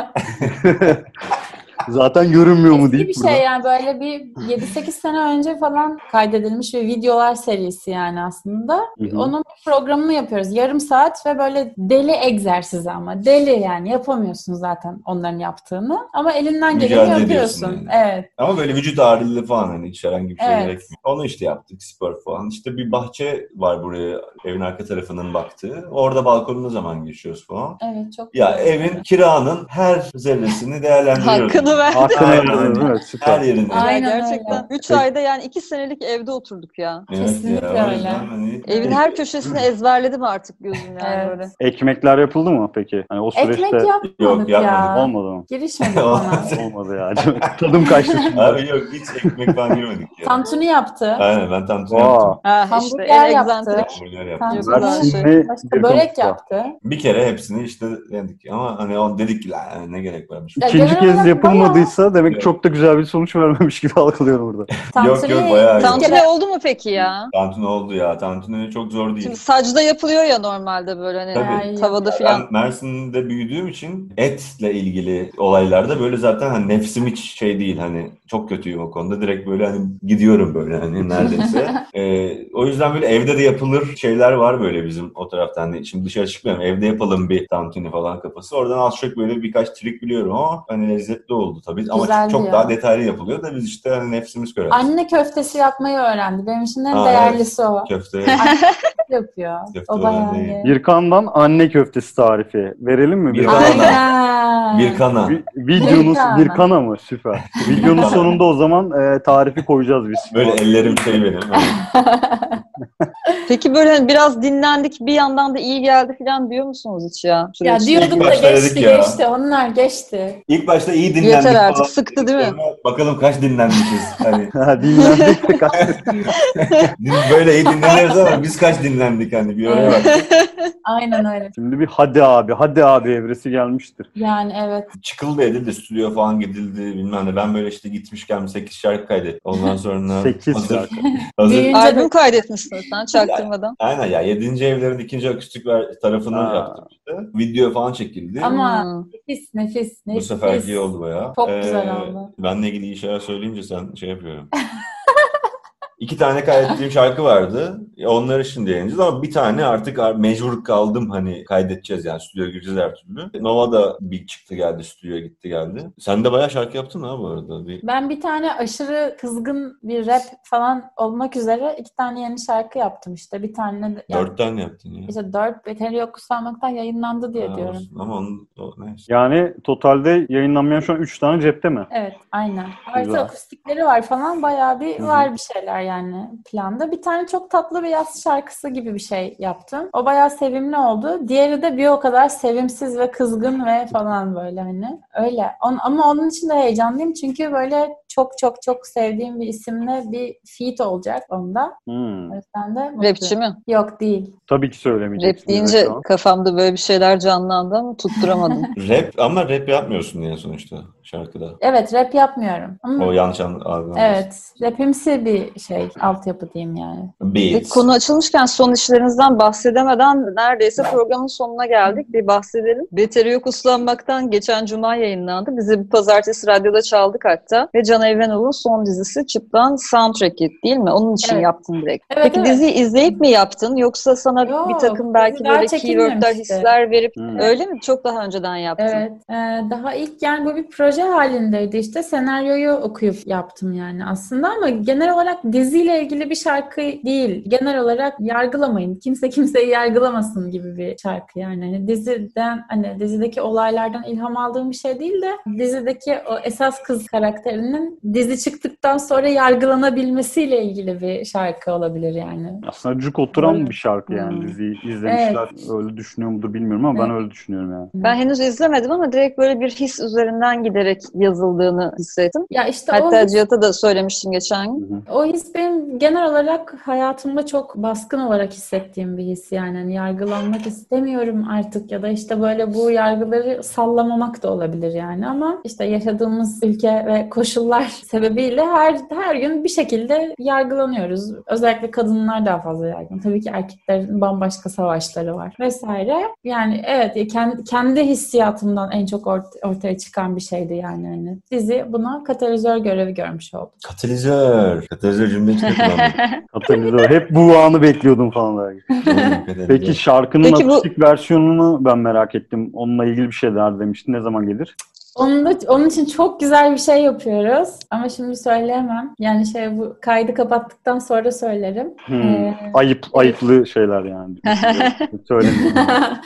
Zaten görünmüyor mu eski deyip bir burada. şey yani böyle bir 7-8 sene önce falan kaydedilmiş bir videolar serisi yani aslında. Onun programını yapıyoruz. Yarım saat ve böyle deli egzersizi ama deli yani yapamıyorsun zaten onların yaptığını ama elinden geleni yapıyorsun. yani. Evet. Ama böyle vücut ağırlığı falan hani hiç herhangi bir şey Evet. gerekmiyor. Onu işte yaptık spor falan. İşte bir bahçe var buraya evin arka tarafının baktığı. Orada balkonuna zaman geçiyoruz falan. Evet çok Ya güzel. evin kiranın her zerresini değerlendiriyoruz. Hakkını ver. Hakkını Aynen. verdiniz değil mi? Her yerinde. Aynen ya öyle. gerçekten 3 Peki. ayda yani 2 senelik evde oturduk ya. Evet Kesinlikle ya, öyle. hani- Evin her köşesini ezberledim artık gözüm yani Evet. böyle. Ekmekler yapıldı mı peki? Hani o süreçte Ekmek yapmadık Yok, ya. yapmadık. olmadı mı? Girişmedik ona. Olmadı ya. Tadım kaçtı. Abi yok hiç ekmek falan girmedik ya. Tantuni yaptı. Aynen ben tantuni yaptım. Ha işte Hamburger yaptı. egzantrik. Hamburger güzel şey. Başka börek yaptı. Bir kere hepsini işte dedik ama hani on dedik ki "Lan ne gerek varmış. İkinci kez olarak yapılmadıysa demek ki Evet. çok da güzel bir sonuç vermemiş gibi algılıyorum burada. Tantuni, yok, bayağı iyi. Tantuni oldu mu peki ya? Tantuni oldu ya. Tantuni çok zor değil. Şimdi sacda yapılıyor ya normalde böyle hani Tabii. tavada Ben filan. Mersin'de büyüdüğüm için etle ilgili olaylarda böyle zaten hani nefsim hiç şey değil hani çok kötüyüm o konuda. Direkt böyle hani gidiyorum böyle hani neredeyse. Ee, o yüzden böyle evde de yapılır şeyler var böyle bizim o taraftan. Hani şimdi dışarı çıkmıyorum. Evde yapalım bir tantuni falan kafası. Oradan az çok böyle birkaç trik biliyorum ama hani lezzetli oldu tabii. Ama Güzeldi çok daha detaylı yapılıyor da biz işte hani nefsimiz göre. Anne köftesi yapmayı öğrendi. Benim için en Aa, değerlisi o. Köfte. Yapıyor. Köfte o bayağı iyi. Bir kandan anne köftesi tarifi. Verelim mi? Bir Bir kana. Aynen. bir kana. Vi- Videonun Bir kana. bir kana mı? Süper. Videonun sonunda o zaman e, tarifi koyacağız biz. Böyle ellerim şey benim. Peki böyle hani biraz dinlendik bir yandan da iyi geldi filan diyor musunuz hiç ya? Ya Süreçte? diyordum da Başta geçti ya. geçti. Onlar geçti. İlk başta iyi dinlendik Yeter artık, falan. sıktı değil mi? Sonra Bakalım kaç dinlenmişiz. Hani Ha, Dinlendik de kaç- din- böyle iyi dinleniyoruz ama biz kaç dinlendik hani bir oraya bak. Aynen öyle. Şimdi bir hadi abi, hadi abi evresi gelmiştir. Yani evet. Çıkıldı edildi, stüdyo falan gidildi bilmem ne. Ben böyle işte gitmişken 8 şarkı kaydettim. Ondan sonra Sekiz hazır, şarkı. hazır. Albüm de kaydetmişsin sen çaktırmadan. Aynen ya 7. evlerin ikinci akustik tarafını Ha. yaptık işte. Video falan çekildi. Ama Hmm. nefis nefis Bu nefis. sefer iyi oldu bayağı. Çok güzel oldu. Benle ilgili iyi şeyler söyleyince sen şey yapıyorum. iki tane kaydettiğim şarkı vardı. E, Onları şimdi yayınlayacağız ama bir tane artık mecbur kaldım hani kaydedeceğiz yani stüdyoya gireceğiz her türlü. Nova da bir çıktı geldi stüdyoya gitti geldi. Sen de bayağı şarkı yaptın ha bu arada. Bir... Ben bir tane aşırı kızgın bir rap falan olmak üzere iki tane yeni şarkı yaptım işte. Bir tane de, yani Dört tane yaptın ya. işte dört Beteri Yok Kusalmak'tan yayınlandı diye Ha, diyorum. olsun. Ama onun o, neyse. Yani totalde yayınlanmayan şu an 3 tane cepte mi? Evet, aynen. Artı akustikleri var falan. Bayağı bir Hı hı. var bir şeyler yani planda. Bir tane çok tatlı bir yaz şarkısı gibi bir şey yaptım. O bayağı sevimli oldu. Diğeri de bir o kadar sevimsiz ve kızgın ve falan böyle hani. Öyle. On, ama onun için de heyecanlıyım. Çünkü böyle çok çok çok sevdiğim bir isimle bir feat olacak onda. Hmm. O yüzden de mutluyum. Rapçi mi? Yok değil. Tabii ki söylemeyeceksin. Rap deyince kafamda böyle bir şeyler canlandı ama tutturamadım. Rap ama rap yapmıyorsun diye sonuçta şarkıda. Evet rap yapmıyorum. Ama O yanlış an- algılanmasın. evet rapimsi bir şey altyapı diyeyim yani. Beats. konu açılmışken son işlerinizden bahsedemeden neredeyse programın sonuna geldik. Bir bahsedelim. Beteri Yok Uslanmak'tan geçen cuma yayınlandı. Bizi bir pazartesi radyoda çaldık hatta. Ve Can Evrenol'un son dizisi Çıplan soundtrack'i değil mi? Onun için Evet. yaptın direkt. Evet, Peki evet. diziyi izleyip mi yaptın? Yoksa sana Yok, bir takım belki böyle keywordler, hisler verip Hmm. öyle mi? Çok daha önceden yaptın. Evet. Ee, daha ilk yani bu bir proje halindeydi işte. Senaryoyu okuyup yaptım yani aslında ama genel olarak diziyle ilgili bir şarkı değil. Genel olarak yargılamayın. Kimse kimseyi yargılamasın gibi bir şarkı yani. Hani diziden hani dizideki olaylardan ilham aldığım bir şey değil de dizideki o esas kız karakterinin dizi çıktıktan sonra yargılanabilmesiyle ilgili bir şarkı olabilir yani. Aslında cuk oturan Öyle. bir şarkı yani Hmm. diziyi izlemişler. Öyle düşünüyor mudur bilmiyorum ama ben Evet. öyle düşünüyorum yani. Ben henüz izlemedim ama direkt böyle bir his üzerinden giderek yazıldığını hissettim. Ya işte o Hatta his- Cihat'a da söylemiştim geçen gün. Hı hı. O his benim genel olarak hayatımda çok baskın olarak hissettiğim bir his yani. Hani yargılanmak istemiyorum artık ya da işte böyle bu yargıları sallamamak da olabilir yani ama işte yaşadığımız ülke ve koşullar sebebiyle her her gün bir şekilde yargılanıyoruz. Özellikle kadınlar daha fazla yargılanıyor. Tabii ki erkeklerin bambaşka savaşları var vesaire. Yani evet kendi, kendi hissiyatımdan en çok ort- ortaya çıkan bir şeydi yani. Hani dizi buna katalizör görevi görmüş oldu. Katalizör. Katalizör kullandım. Katalizör. Hep bu anı bekliyordum falan. Peki şarkının Peki bu- akustik versiyonunu ben merak ettim. Onunla ilgili bir şeyler demiştin. Ne zaman gelir? Onun, da, onun için çok güzel bir şey yapıyoruz. Ama şimdi söyleyemem. Yani şey bu kaydı kapattıktan sonra söylerim. Hmm. Ee, Ayıp, ayıplı şeyler yani. Söylemiyorum.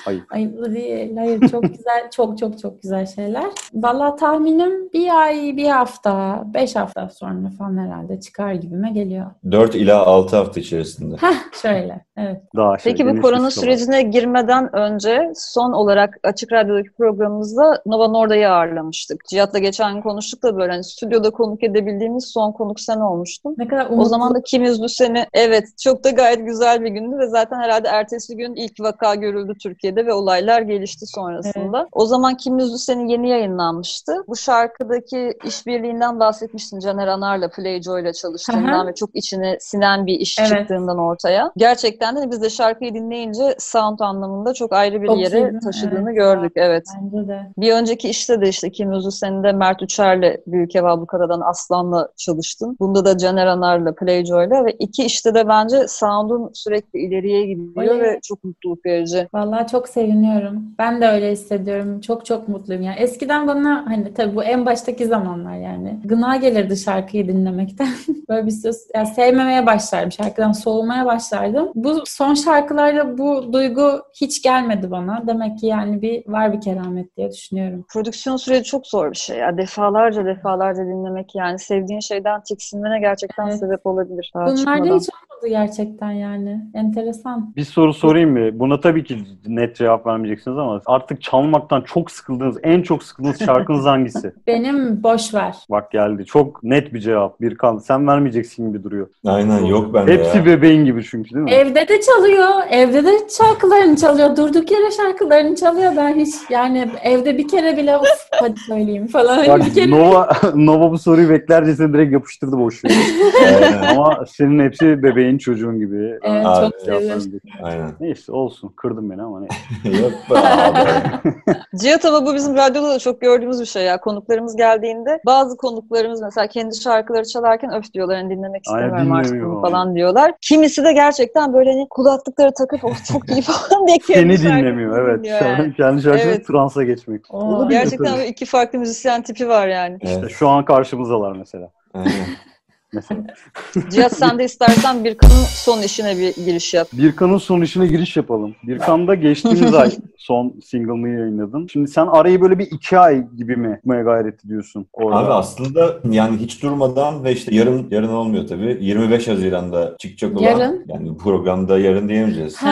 Ayıp. Ayıplı değil. Hayır çok güzel. Çok çok çok güzel şeyler. Valla tahminim bir ay, bir hafta, beş hafta sonra falan herhalde çıkar gibime geliyor. 4 ila 6 hafta içerisinde. Şöyle. Evet. Daha şey, Peki bu korona liste var. sürecine girmeden önce son olarak Açık Radyo'daki programımızda Nova Norda'yı ağırlamıştık. Cihat'la geçen gün konuştuk da böyle hani stüdyoda konuk edebildiğimiz son konuk sen olmuştun. Ne kadar O umutlu. zaman da Kim Yüzlü seni evet çok da gayet güzel bir gündü ve zaten herhalde ertesi gün ilk vaka görüldü Türkiye'de ve olaylar gelişti sonrasında. O zaman Kim Yüzlü seni yeni yayınlanmıştı. Bu şarkıdaki işbirliğinden bahsetmiştin Caner Anar'la Playjoy'la çalıştığından Hı hı. ve çok içine sinen bir iş Evet. çıktığından ortaya. Gerçekten de biz de şarkıyı dinleyince sound anlamında çok ayrı bir Çok yere taşıdığını Evet. gördük. Evet. Bence de. Bir önceki işte de işte Kim Yüzlü senin de Mert Uçer'le Büyük Ev Ablukada'dan Aslan'la çalıştın. Bunda da Caner Anar'la Playjoy'la ve iki işte de bence sound'un sürekli ileriye gidiyor Oley. ve çok mutluluk verici. Vallahi çok seviniyorum. Ben de öyle hissediyorum. Çok çok mutluyum. Yani eskiden bana hani tabii bu en baştaki zamanlar yani gına gelirdi şarkıyı dinlemekten. Böyle bir söz yani sevmemeye başlardım. Şarkıdan soğumaya başlardım. Bu son şarkılarda bu duygu hiç gelmedi bana. Demek ki yani bir var bir keramet diye düşünüyorum. Prodüksiyon süreci çok zor bir şey. Ya defalarca defalarca dinlemek yani sevdiğin şeyden tiksinmene gerçekten Evet. sebep olabilir. Bunlarda çıkmadan. hiç olmadı gerçekten yani. Enteresan. Bir soru sorayım mı? Buna tabii ki net cevap vermeyeceksiniz ama artık çalmaktan çok sıkıldığınız, en çok sıkıldığınız şarkınız hangisi? Benim boş ver. Bak geldi. Çok net bir cevap. Birkan sen vermeyeceksin gibi duruyor. Aynen yok bende Hepsi ya. bebeğin gibi çünkü değil mi? Evde de çalıyor. Evde de şarkılarını çalıyor. Durduk yere şarkılarını çalıyor. Ben hiç yani evde bir kere bile hadi söyleyeyim falan. Bak bir kere Nova, Nova bu soruyu beklercesine direkt yapıştırdı boş yere. Aynen. Ama senin hepsi bebeğin çocuğun gibi. Evet, Aa, çok seviyorum. Aynen. Neyse olsun. Kırdım beni ama neyse. Yok be abi. Cihat ama bu bizim radyoda da çok gördüğümüz bir şey ya. Konuklarımız geldiğinde bazı konuklarımız mesela kendi şarkıları çalarken öf diyorlar hani dinlemek istemiyorum artık bunu abi. falan diyorlar. Kimisi de gerçekten böyle hani kulaklıkları takıp oh çok iyi falan diye kendi Seni dinlemiyor evet. yani. Kendi şarkısını Evet. transa geçmek. Oo. Gerçekten iki farklı müzisyen tipi var yani. İşte Evet, şu an karşımızdalar mesela. aynen. Mesela. Cihat sen de istersen Birkan'ın son işine bir giriş yap. Birkan'ın son işine giriş yapalım. Birkan'da geçtiğimiz ay son single'ını yayınladın. Şimdi sen arayı böyle bir iki ay gibi mi tutmaya gayret ediyorsun orada? Abi aslında yani hiç durmadan ve işte yarın yarın olmuyor tabii. 25 Haziran'da çıkacak olan Yarın? yani bu programda yarın diyemeyeceğiz.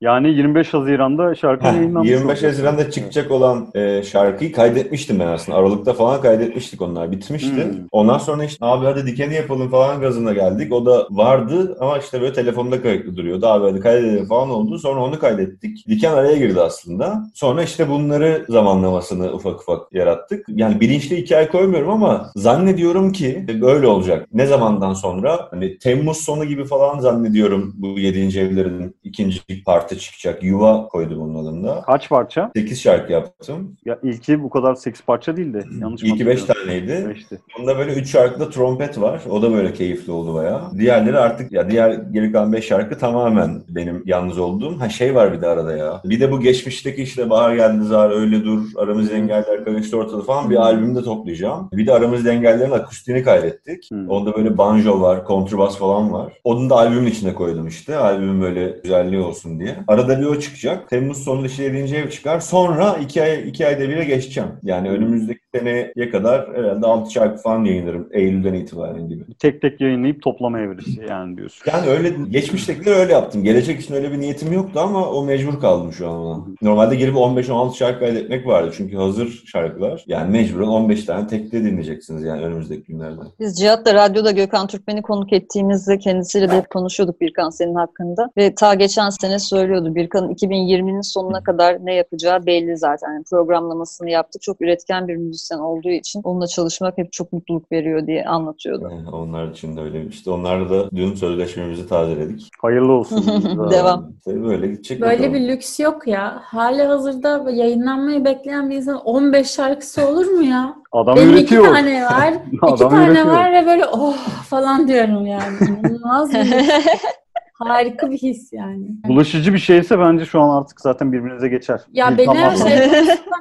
Yani 25 Haziran'da şarkı yayınlanmış 25 olacak. Haziran'da çıkacak olan e, şarkıyı kaydetmiştim ben aslında. Aralıkta falan kaydetmiştik onlar. Bitmişti. Hmm. Ondan sonra işte abi hadi dikeni yapalım falan gazına geldik. O da vardı ama işte böyle telefonda kayıtlı duruyordu. Abi hadi kaydedelim falan oldu. Sonra onu kaydettik. Diken araya girdi aslında. Sonra işte bunları zamanlamasını ufak ufak yarattık. Yani bilinçli iki ay koymuyorum ama zannediyorum ki böyle olacak. Ne zamandan sonra? Hani Temmuz sonu gibi falan zannediyorum bu 7. evlerin ikinci parti çıkacak. Yuva koydum onun adında. Kaç parça? 8 şarkı yaptım. Ya ilki bu kadar 8 parça değildi. Yanlış mı İlki 5 hatırlıyorum? taneydi. Beşti. Bunda böyle 3 şarkıda trompet var. O da böyle keyifli oldu bayağı. Diğerleri artık ya diğer geri kalan 5 şarkı tamamen benim yalnız olduğum. Ha şey var bir de arada ya. Bir de bu geçmişteki işte Bahar geldi zar öyle dur aramız engeller karıştı ortada falan bir albümde toplayacağım. Bir de aramız engellerin akustiğini kaydettik. Hmm. Onda böyle banjo var, kontrbas falan var. Onu da albümün içine koydum işte. Albümün böyle güzelliği olsun diye. Arada bir o çıkacak. Temmuz sonunda işte 7. ev çıkar. Sonra 2 ay, iki ayda bire geçeceğim. Yani önümüzdeki seneye kadar herhalde 6 şarkı falan yayınlarım. Eylül'den itibaren gibi. Tek tek yayınlayıp toplama evresi yani diyorsun. Yani öyle geçmiştekileri öyle yaptım. Gelecek için öyle bir niyetim yoktu ama o mecbur kaldım şu an ona. Normalde girip 15-16 şarkı kaydetmek vardı çünkü hazır şarkılar. Yani mecburen 15 tane tekte dinleyeceksiniz yani önümüzdeki günlerde. Biz Cihat'la radyoda Gökhan Türkmen'i konuk ettiğimizde kendisiyle de hep konuşuyorduk Birkan senin hakkında. Ve ta geçen sene söylüyordu Birkan'ın 2020'nin sonuna kadar ne yapacağı belli zaten. Yani programlamasını yaptı. Çok üretken bir müzisyen olduğu için onunla çalışmak hep çok mutluluk veriyor diye anlatıyordu. Onlar için de öyle. İşte onlarla da dün sözleşmemizi tazeledik. Hayırlı olsun. Devam. İşte böyle gidecek Böyle bakalım. bir lüks yok ya. Hali hazırda yayınlanmayı bekleyen bir insan 15 şarkısı olur mu ya? Adam Benim üretiyor. iki tane var. iki Adam tane üretiyor. var ve böyle oh falan diyorum yani. İnanılmaz bir. Harika bir his yani. Bulaşıcı bir şeyse bence şu an artık zaten birbirinize geçer. Ya Bir beni tamam. şey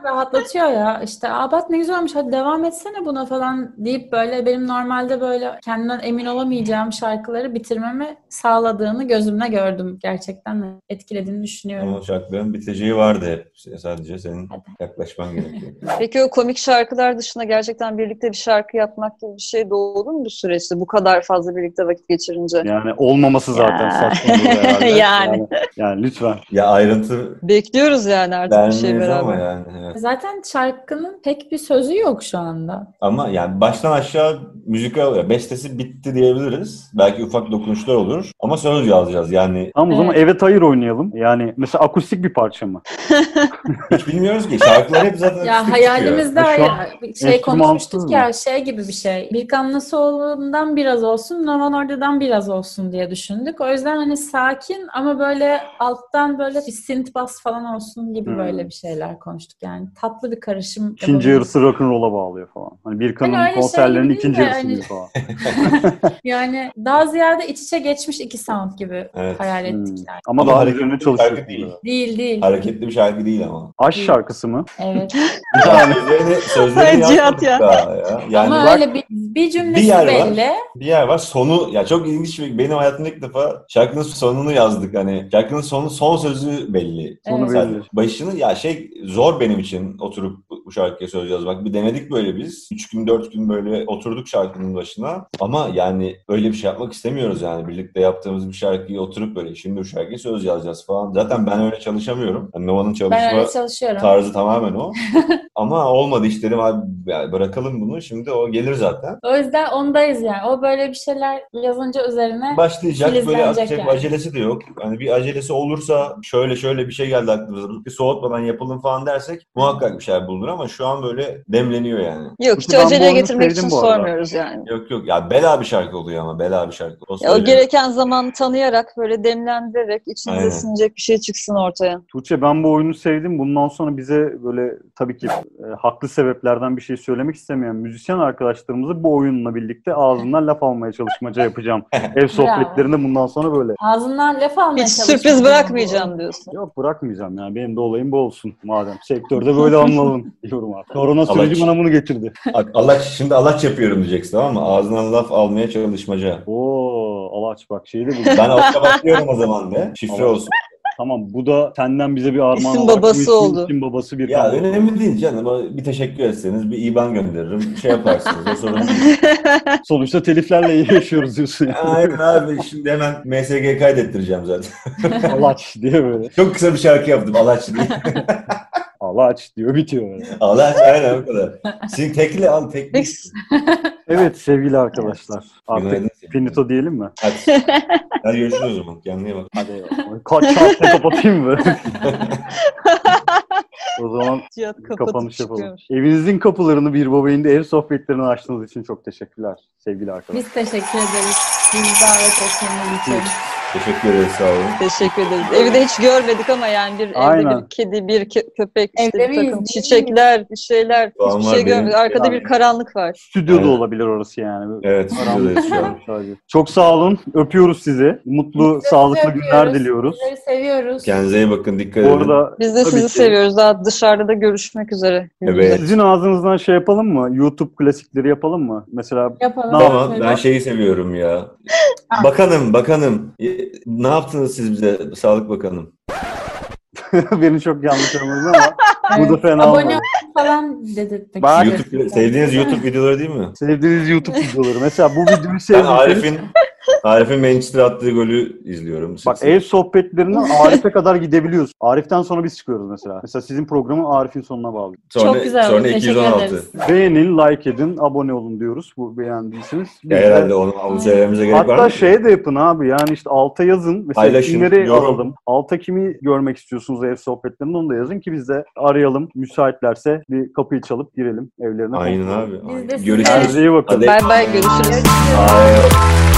rahatlatıyor ya. İşte abat ne güzel olmuş hadi devam etsene buna falan deyip böyle benim normalde böyle kendimden emin olamayacağım şarkıları bitirmemi sağladığını gözümle gördüm. Gerçekten de etkilediğini düşünüyorum. Ama şarkıların biteceği vardı hep. Sadece senin Hadi. yaklaşman gerekiyor. Peki o komik şarkılar dışında gerçekten birlikte bir şarkı yapmak gibi bir şey de oldu mu bu süreçte? Bu kadar fazla birlikte vakit geçirince. Yani olmaması zaten Ya. Yani. yani. Yani lütfen. ya ayrıntı Bekliyoruz yani artık bir şey beraber. ama yani. Evet. Zaten şarkının pek bir sözü yok şu anda. Ama yani baştan aşağı müzikal ya bestesi bitti diyebiliriz. Belki ufak dokunuşlar olur. Ama söz yazacağız yani. Tamam o zaman Evet. evet hayır oynayalım. Yani mesela akustik bir parça mı? Hiç bilmiyoruz ki. Şarkılar hep zaten Ya hayalimizde Ya şu an şey konuşmuştuk mı? ya şey gibi bir şey. Birkan Nasuoğlu'ndan biraz olsun, Novan Orda'dan biraz olsun diye düşündük. O yüzden hani sakin ama böyle alttan böyle bir synth bass falan olsun gibi Hmm. böyle bir şeyler konuştuk yani. Tatlı bir karışım. İkinci yarısı rock'n'roll'a bağlıyor falan. Hani Birkan'ın Hani öyle şey konserlerinin gibi ikinci yarısı hani- gibi falan. Yani daha ziyade iç içe geçmiş iki sound gibi Evet. hayal Hmm. ettik yani. Ama, Ama daha hareketli bir şarkı değil. Değil değil. Hareketli bir şarkı değil ama. Aşk şarkısı mı? Evet. Yani sözlerini, sözlerini Cihat ya. ya. Yani ama bak, öyle bir, bir cümlesi bir yer var. belli. bir yer var. Sonu ya çok ilginç bir benim hayatımda ilk defa şarkının sonunu yazdık hani. Şarkının sonu son sözü belli. Sonu Evet. Belli. başını ya şey zor benim için oturup bu şarkıya söz yazmak. Bir denedik böyle biz. Üç gün dört gün böyle oturduk şarkının başına. Ama yani öyle bir şey yapmak istemiyoruz yani. Birlikte yaptığımız bir şarkıyı oturup böyle şimdi bu şarkıya söz yazacağız falan. Zaten ben öyle çalışamıyorum. Yani Nova'nın çalışma Ben öyle çalışıyorum. tarzı tamamen o. Ama olmadı işte dedim abi ya bırakalım bunu. Şimdi o gelir zaten. O yüzden ondayız yani. O böyle bir şeyler yazınca üzerine Başlayacak böyle Filizlenecek işte yani. bir acelesi de yok. Yani bir acelesi olursa şöyle şöyle bir şey geldi aklımıza. Bir soğutmadan yapalım falan dersek muhakkak bir şey bulunur ama şu an böyle demleniyor yani. Yok hiç bu aceleye getirmek için sormuyoruz yani. Yok yok ya bela bir şarkı oluyor ama bela bir şarkı. O, Ya o gereken zaman tanıyarak böyle demlendirerek içinize Aynen. sinecek bir şey çıksın ortaya. Tuğçe ben bu oyunu sevdim. Bundan sonra bize böyle tabii ki e, haklı sebeplerden bir şey söylemek istemeyen müzisyen arkadaşlarımızı bu oyunla birlikte ağzından laf almaya çalışmaca yapacağım. Ev sohbetlerinde bundan sonra böyle. Ağzından laf almaya Hiç sürpriz bırakmayacağım diyorsun. Yok bırakmayacağım yani. Benim de olayım bu olsun madem. Sektörde böyle anlalım diyorum artık. Korona süreci bana bunu getirdi. Alaç, şimdi alaç yapıyorum diyeceksin tamam mı? Ağzından laf almaya çalışmaca. Oo alaç bak şeyi de bu. Ben alta bakıyorum o zaman be. Şifre Alaç. olsun. Tamam bu da senden bize bir armağan İsim olarak babası ismin oldu. isim babası bir Ya kan. önemli değil canım. Bir teşekkür etseniz bir IBAN gönderirim. Şey yaparsınız. O sorun değil. Sonuçta teliflerle yaşıyoruz diyorsun. yani. Aynen abi. Şimdi hemen MSG kaydettireceğim zaten. alaç diye böyle. Çok kısa bir şarkı yaptım. Alaç diye. Alaç diyor bitiyor böyle. Alaç aynen o kadar. Sizin tekli al tekli. Evet sevgili arkadaşlar. Artık finito diyelim mi? Hadi. Hadi görüşürüz o zaman. Kendine bak. Hadi. Kaç saatte kapatayım mı? o zaman Cihat kapanış yapalım. çıkıyormuş. Evinizin kapılarını bir babayında ev sohbetlerini açtığınız için çok teşekkürler sevgili arkadaşlar. Biz teşekkür ederiz. Biz davet ettiğiniz için. Teşekkür ederiz. Sağ olun. Teşekkür ederiz. Evi de hiç görmedik ama yani bir evde Aynen. bir kedi, bir kö- köpek, işte Evde bir takım çiçekler, bir şeyler. An Hiçbir şey benim. görmedik. Arkada Yani. bir karanlık var. Stüdyoda Evet. olabilir orası yani. Evet. stüdyodayız şu an. Sadece. Çok sağ olun. Öpüyoruz sizi. Mutlu, Biz de sağlıklı sizi günler öpüyoruz. diliyoruz. Sizleri seviyoruz. Kendinize iyi bakın. Dikkat Bu edin. arada Biz de Tabii sizi ki. seviyoruz. Daha dışarıda da görüşmek üzere. Evet. sizin ağzınızdan şey yapalım mı? YouTube klasikleri yapalım mı? Mesela Yapalım. Tamam ben şeyi seviyorum ya. Ah. Bakanım, bakanım. E, Ne yaptınız siz bize Sağlık Bakanım? beni çok yanlış anladın ama bu da fena Abone olmadı. falan dedirtmek Bak-. YouTube, sevdiğiniz YouTube videoları değil mi? Sevdiğiniz YouTube videoları. Mesela bu videoyu Ben sevdiyseniz Arif'in Arif'in Manchester attığı golü izliyorum. bak ev sohbetlerinden Arif'e kadar gidebiliyoruz. Arif'ten sonra biz çıkıyoruz mesela. Mesela sizin programı Arif'in sonuna bağlı. sonra, Çok güzel oldu. Sonra Teşekkür 216. ederiz. Beğenin, like edin, abone olun diyoruz. Bu beğendiyseniz. Ya de- herhalde onu, söylememize gerek var Hatta mı? şey de yapın abi yani işte alta yazın. Mesela Paylaşın, kimleri yorum. alalım. Alta kimi görmek istiyorsunuz ev sohbetlerinde onu da yazın ki biz de arayalım. Müsaitlerse bir kapıyı çalıp girelim evlerine. Aynen abi. Biz aynen. Görüşürüz. Kendinize iyi bakın. Hadi. Bay bay görüşürüz. Bye.